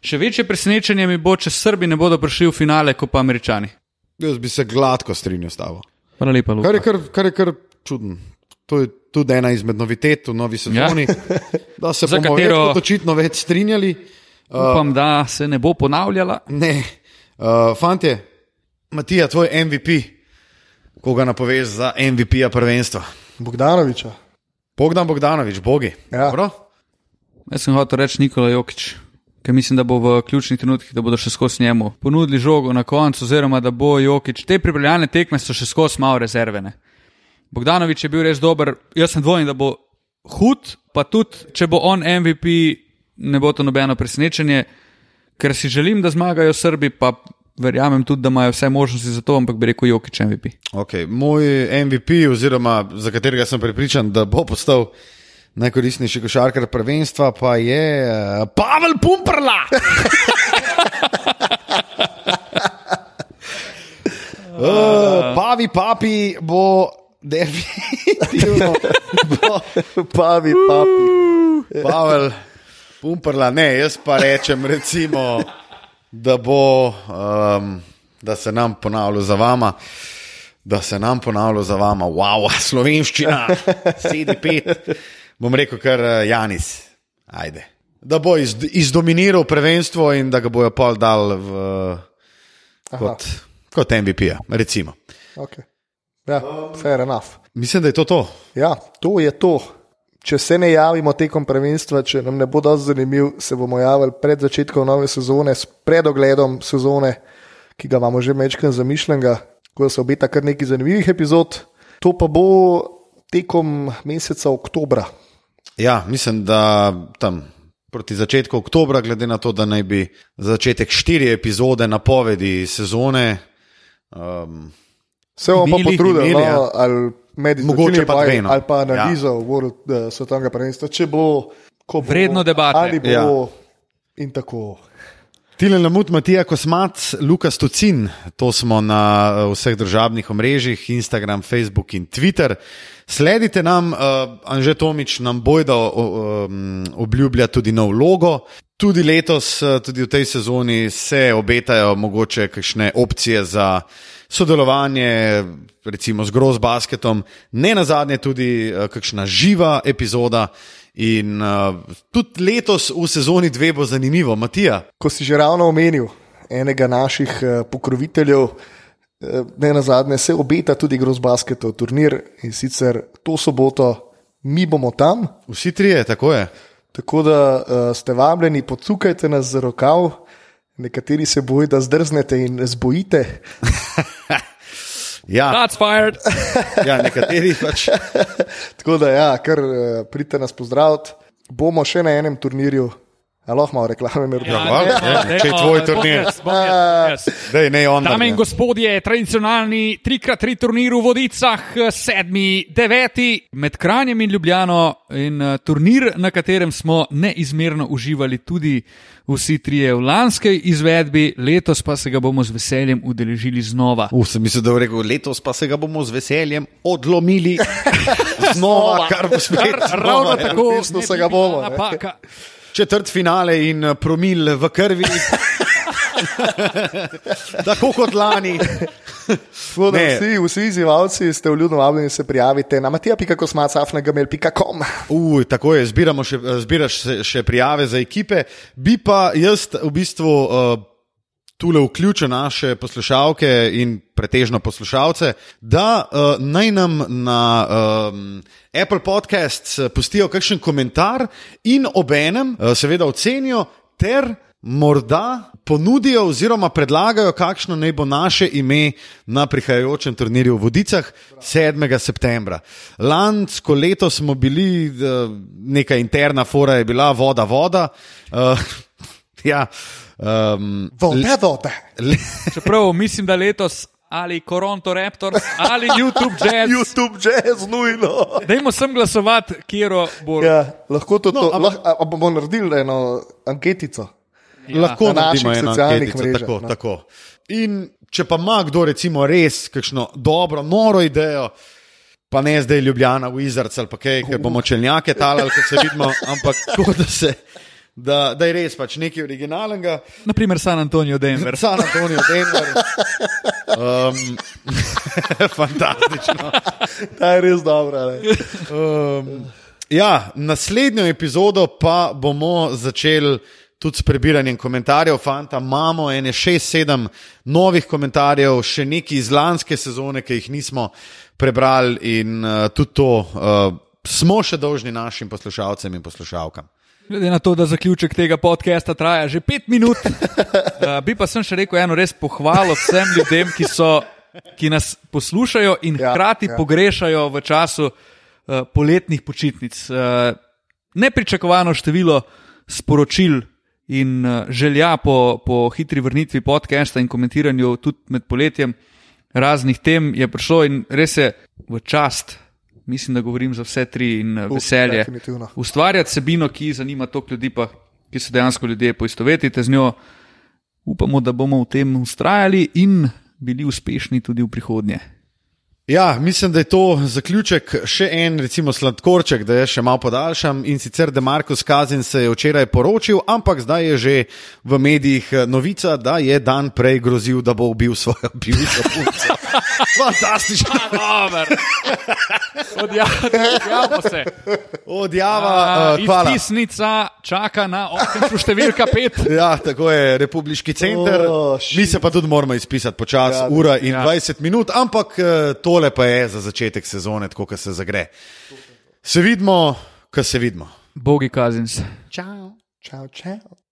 Še večje presenečenje mi bo, če Srbi ne bodo prišli v finale, kot pa Američani. Jaz bi se gladko strinjal s tabo. Hvala lepa, Luka. Kar je kar, kar, je kar čuden. To je tudi ena izmed novitet v novi sezoni, ja. da se bomo katero- očitno več strinjali. Upam, da se ne bo ponavljala. Ne, uh, fantje, Matija, tvoj MVP, koga napoveš za MVP-ja prvenstva? Bogdanoviča. Bogdan Bogdanovič, bogi. Ja. Dobro? Jaz sem hotel reči Nikola Jokič, ker mislim, da bo v ključnih trenutkih, da bodo še skozi njemu ponudili žogo na koncu, oziroma da bo Jokič. Te pripravljalne tekme so še skozi malo rezervene. Bogdanovič je bil res dober, jaz sem dvojen, da bo hud, pa tudi, če bo on MVP, ne bo to nobeno presenečenje, ker si želim, da zmagajo Srbi, pa verjamem tudi, da imajo vse možnosti za to, ampak bi rekel Jokič MVP. Okay. Moj MVP, oziroma za katerega sem prepričan, da bo postal najkoristnejši košarkar prvenstva, pa je uh, Pavel Pumprla. Uh, pavi, papi bo definitivno. bo, Pavi, papi. Pavel, pumprla, ne, jaz pa rečem, recimo, da bo, um, da se nam ponavlja za vama. Da se nam ponavlja za vama, wow, slovenščina, sedi pet. Bom rekel, kar eh, Janis, ajde. Da bo iz, izdominiral prvenstvo in da ga bojo pol dal v, kot, kot MVP-ja, recimo. Okay. Ja, fair enough. Mislim, da je to to. Ja, to je to. Če se ne javimo tekom prvenstva, če nam ne bo dovolj zanimiv, se bomo javili pred začetkom nove sezone, s predogledom sezone, ki ga imamo že večkrat zamišljenega, ko se obeta kar nekaj zanimivih epizod. To pa bo tekom meseca oktobra. Ja, mislim, da tam proti začetku oktobra, glede na to, da naj bi začetek štiri epizode napovedi sezone. Um, Se bomo pa potrudili, imeli, ja. no, ali med Mogoče pa dve, no. ali pa analizo ja. World, uh, svetovnega prvenstva, če bo, ko bo Vredno debate. Ali bo Ja. in tako. Tilen Lamut, Matija Kosmac, Lukas Tucin, to smo na eh, vseh državnih omrežjih, Instagram, Facebook in Twitter. Sledite nam, uh, Anže Tomič nam bojda um, obljublja tudi nov logo. Tudi letos, eh, tudi v tej sezoni se obetajo mogoče kakšne opcije za sodelovanje, recimo z Groz Basketom, ne na zadnje tudi uh, kakšna živa epizoda. In uh, tudi letos v sezoni dve bo zanimivo, Matija. Ko si že ravno omenil enega naših uh, pokroviteljev, uh, ne na zadnje, se obeta tudi Grozbasketov turnir in sicer to soboto, mi bomo tam. Vsi trije, tako je. Tako da uh, ste vabljeni, pocukajte nas za rokav, nekateri se bojijo, da zdrznete in zbojite. Ja, That's fired. ja nekateri pač. Tako da, ja, kar uh, pridite nas pozdraviti. Bomo še na enem turnirju, lahko malo reklame. Ja, hvala. Ja, če je tvoj turnir. Dej, ne on. Dame in gospodje, tradicionalni 3x3 turnir v Vodicah, sedmi, deveti med Kranjem in Ljubljano, in uh, turnir, na katerem smo neizmerno uživali tudi vsi trije v lanskej izvedbi, letos pa se ga bomo z veseljem udeležili znova. Uf, sem mislil, da bo rekel, letos pa se ga bomo z veseljem odlomili znova, kar bo spet. Ravno znova, ja. tako, ne se ga bomo, ne. Napaka. Četrt finale in eh, promil v krvi. Tako kot lani. Tako da. Vsi, vsi izzivalci ste vljudno vabljeni, se prijavite na matija.kosmacafnagmail.com. Uj, tako je, zbiramo še, zbiraš še, še prijave za ekipe. Bi pa jaz v bistvu uh, tule vključil naše poslušalke in pretežno poslušalce, da uh, naj nam na um, Apple Podcasts eh, pustijo kakšen komentar in obenem uh, seveda ocenijo ter morda ponudijo oziroma predlagajo, kakšno naj bo naše ime na prihajajočem turnirju v Vodicah 7. septembra. Lansko leto smo bili, neka interna fora je bila voda, voda. Uh, ja, um, vode. le, Čeprav mislim, da letos ali Toronto Raptors ali YouTube Jazz. YouTube jazz, nujno. Dajmo sem glasovati, kjer bo. Ja, lahko to, No, to ampak- lah, bomo naredili eno anketico. lahko na naših socialnih mrežah, tako, no. tako. In če pa ima kdo recimo res kakšno dobro, noro idejo, pa ne zdaj Ljubljana, Wizards ali pa kaj, ker bomo čelnjake talali, ko se vidimo, ampak tako, da, se, da, da je res pač nekaj originalnega. Naprimer San Antonijo, Denver. San Antonijo, Denver. Um, fantastično. Ta je res dobra. ne. Um, ja, naslednjo epizodo pa bomo začeli tudi s prebiranjem komentarjev. Fanta, imamo ene šest, sedem novih komentarjev, še neki iz lanske sezone, ki jih nismo prebrali, in uh, tudi to uh, smo še dolžni našim poslušalcem in poslušalkam. Glede na to, da zaključek tega podcasta traja že pet minut, uh, bi pa sem še rekel eno res pohvalo vsem ljudem, ki, so, ki nas poslušajo in Ja, hkrati ja. pogrešajo v času uh, poletnih počitnic. Uh, nepričakovano število sporočil in uh, želja po, po hitri vrnitvi podcasta in komentiranju tudi med poletjem raznih tem je prišlo in res je v čast. Mislim, da govorim za vse tri in uh, veselje. definitivno. Ustvarjati sebino, ki zanima toliko ljudi, pa ki se dejansko ljudje poistovetite z njo. Upamo, da bomo v tem ustrajali in bili uspešni tudi v prihodnje. Ja, mislim, da je to zaključek. Še en, recimo, sladkorček, da je še malo podaljšam. In sicer, da Markus Kazin se je včeraj poročil, ampak zdaj je že v medijih eh, novica, da je dan prej grozil, da bo ubil svojo bivšo punco. Fantastično. Odjavimo se. Odjava, uh, hvala. Izpisnica čaka na okencu številka pet. Ja, tako je, republiški center. Oh, Mi se pa tudi moramo izpisati počasi, Ja, ura in ja. 20 minut, ampak eh, tole pa je za začetek sezone, tako kot se zagre. Se vidimo, ko se vidimo. Bogi kazins. Čau, čau.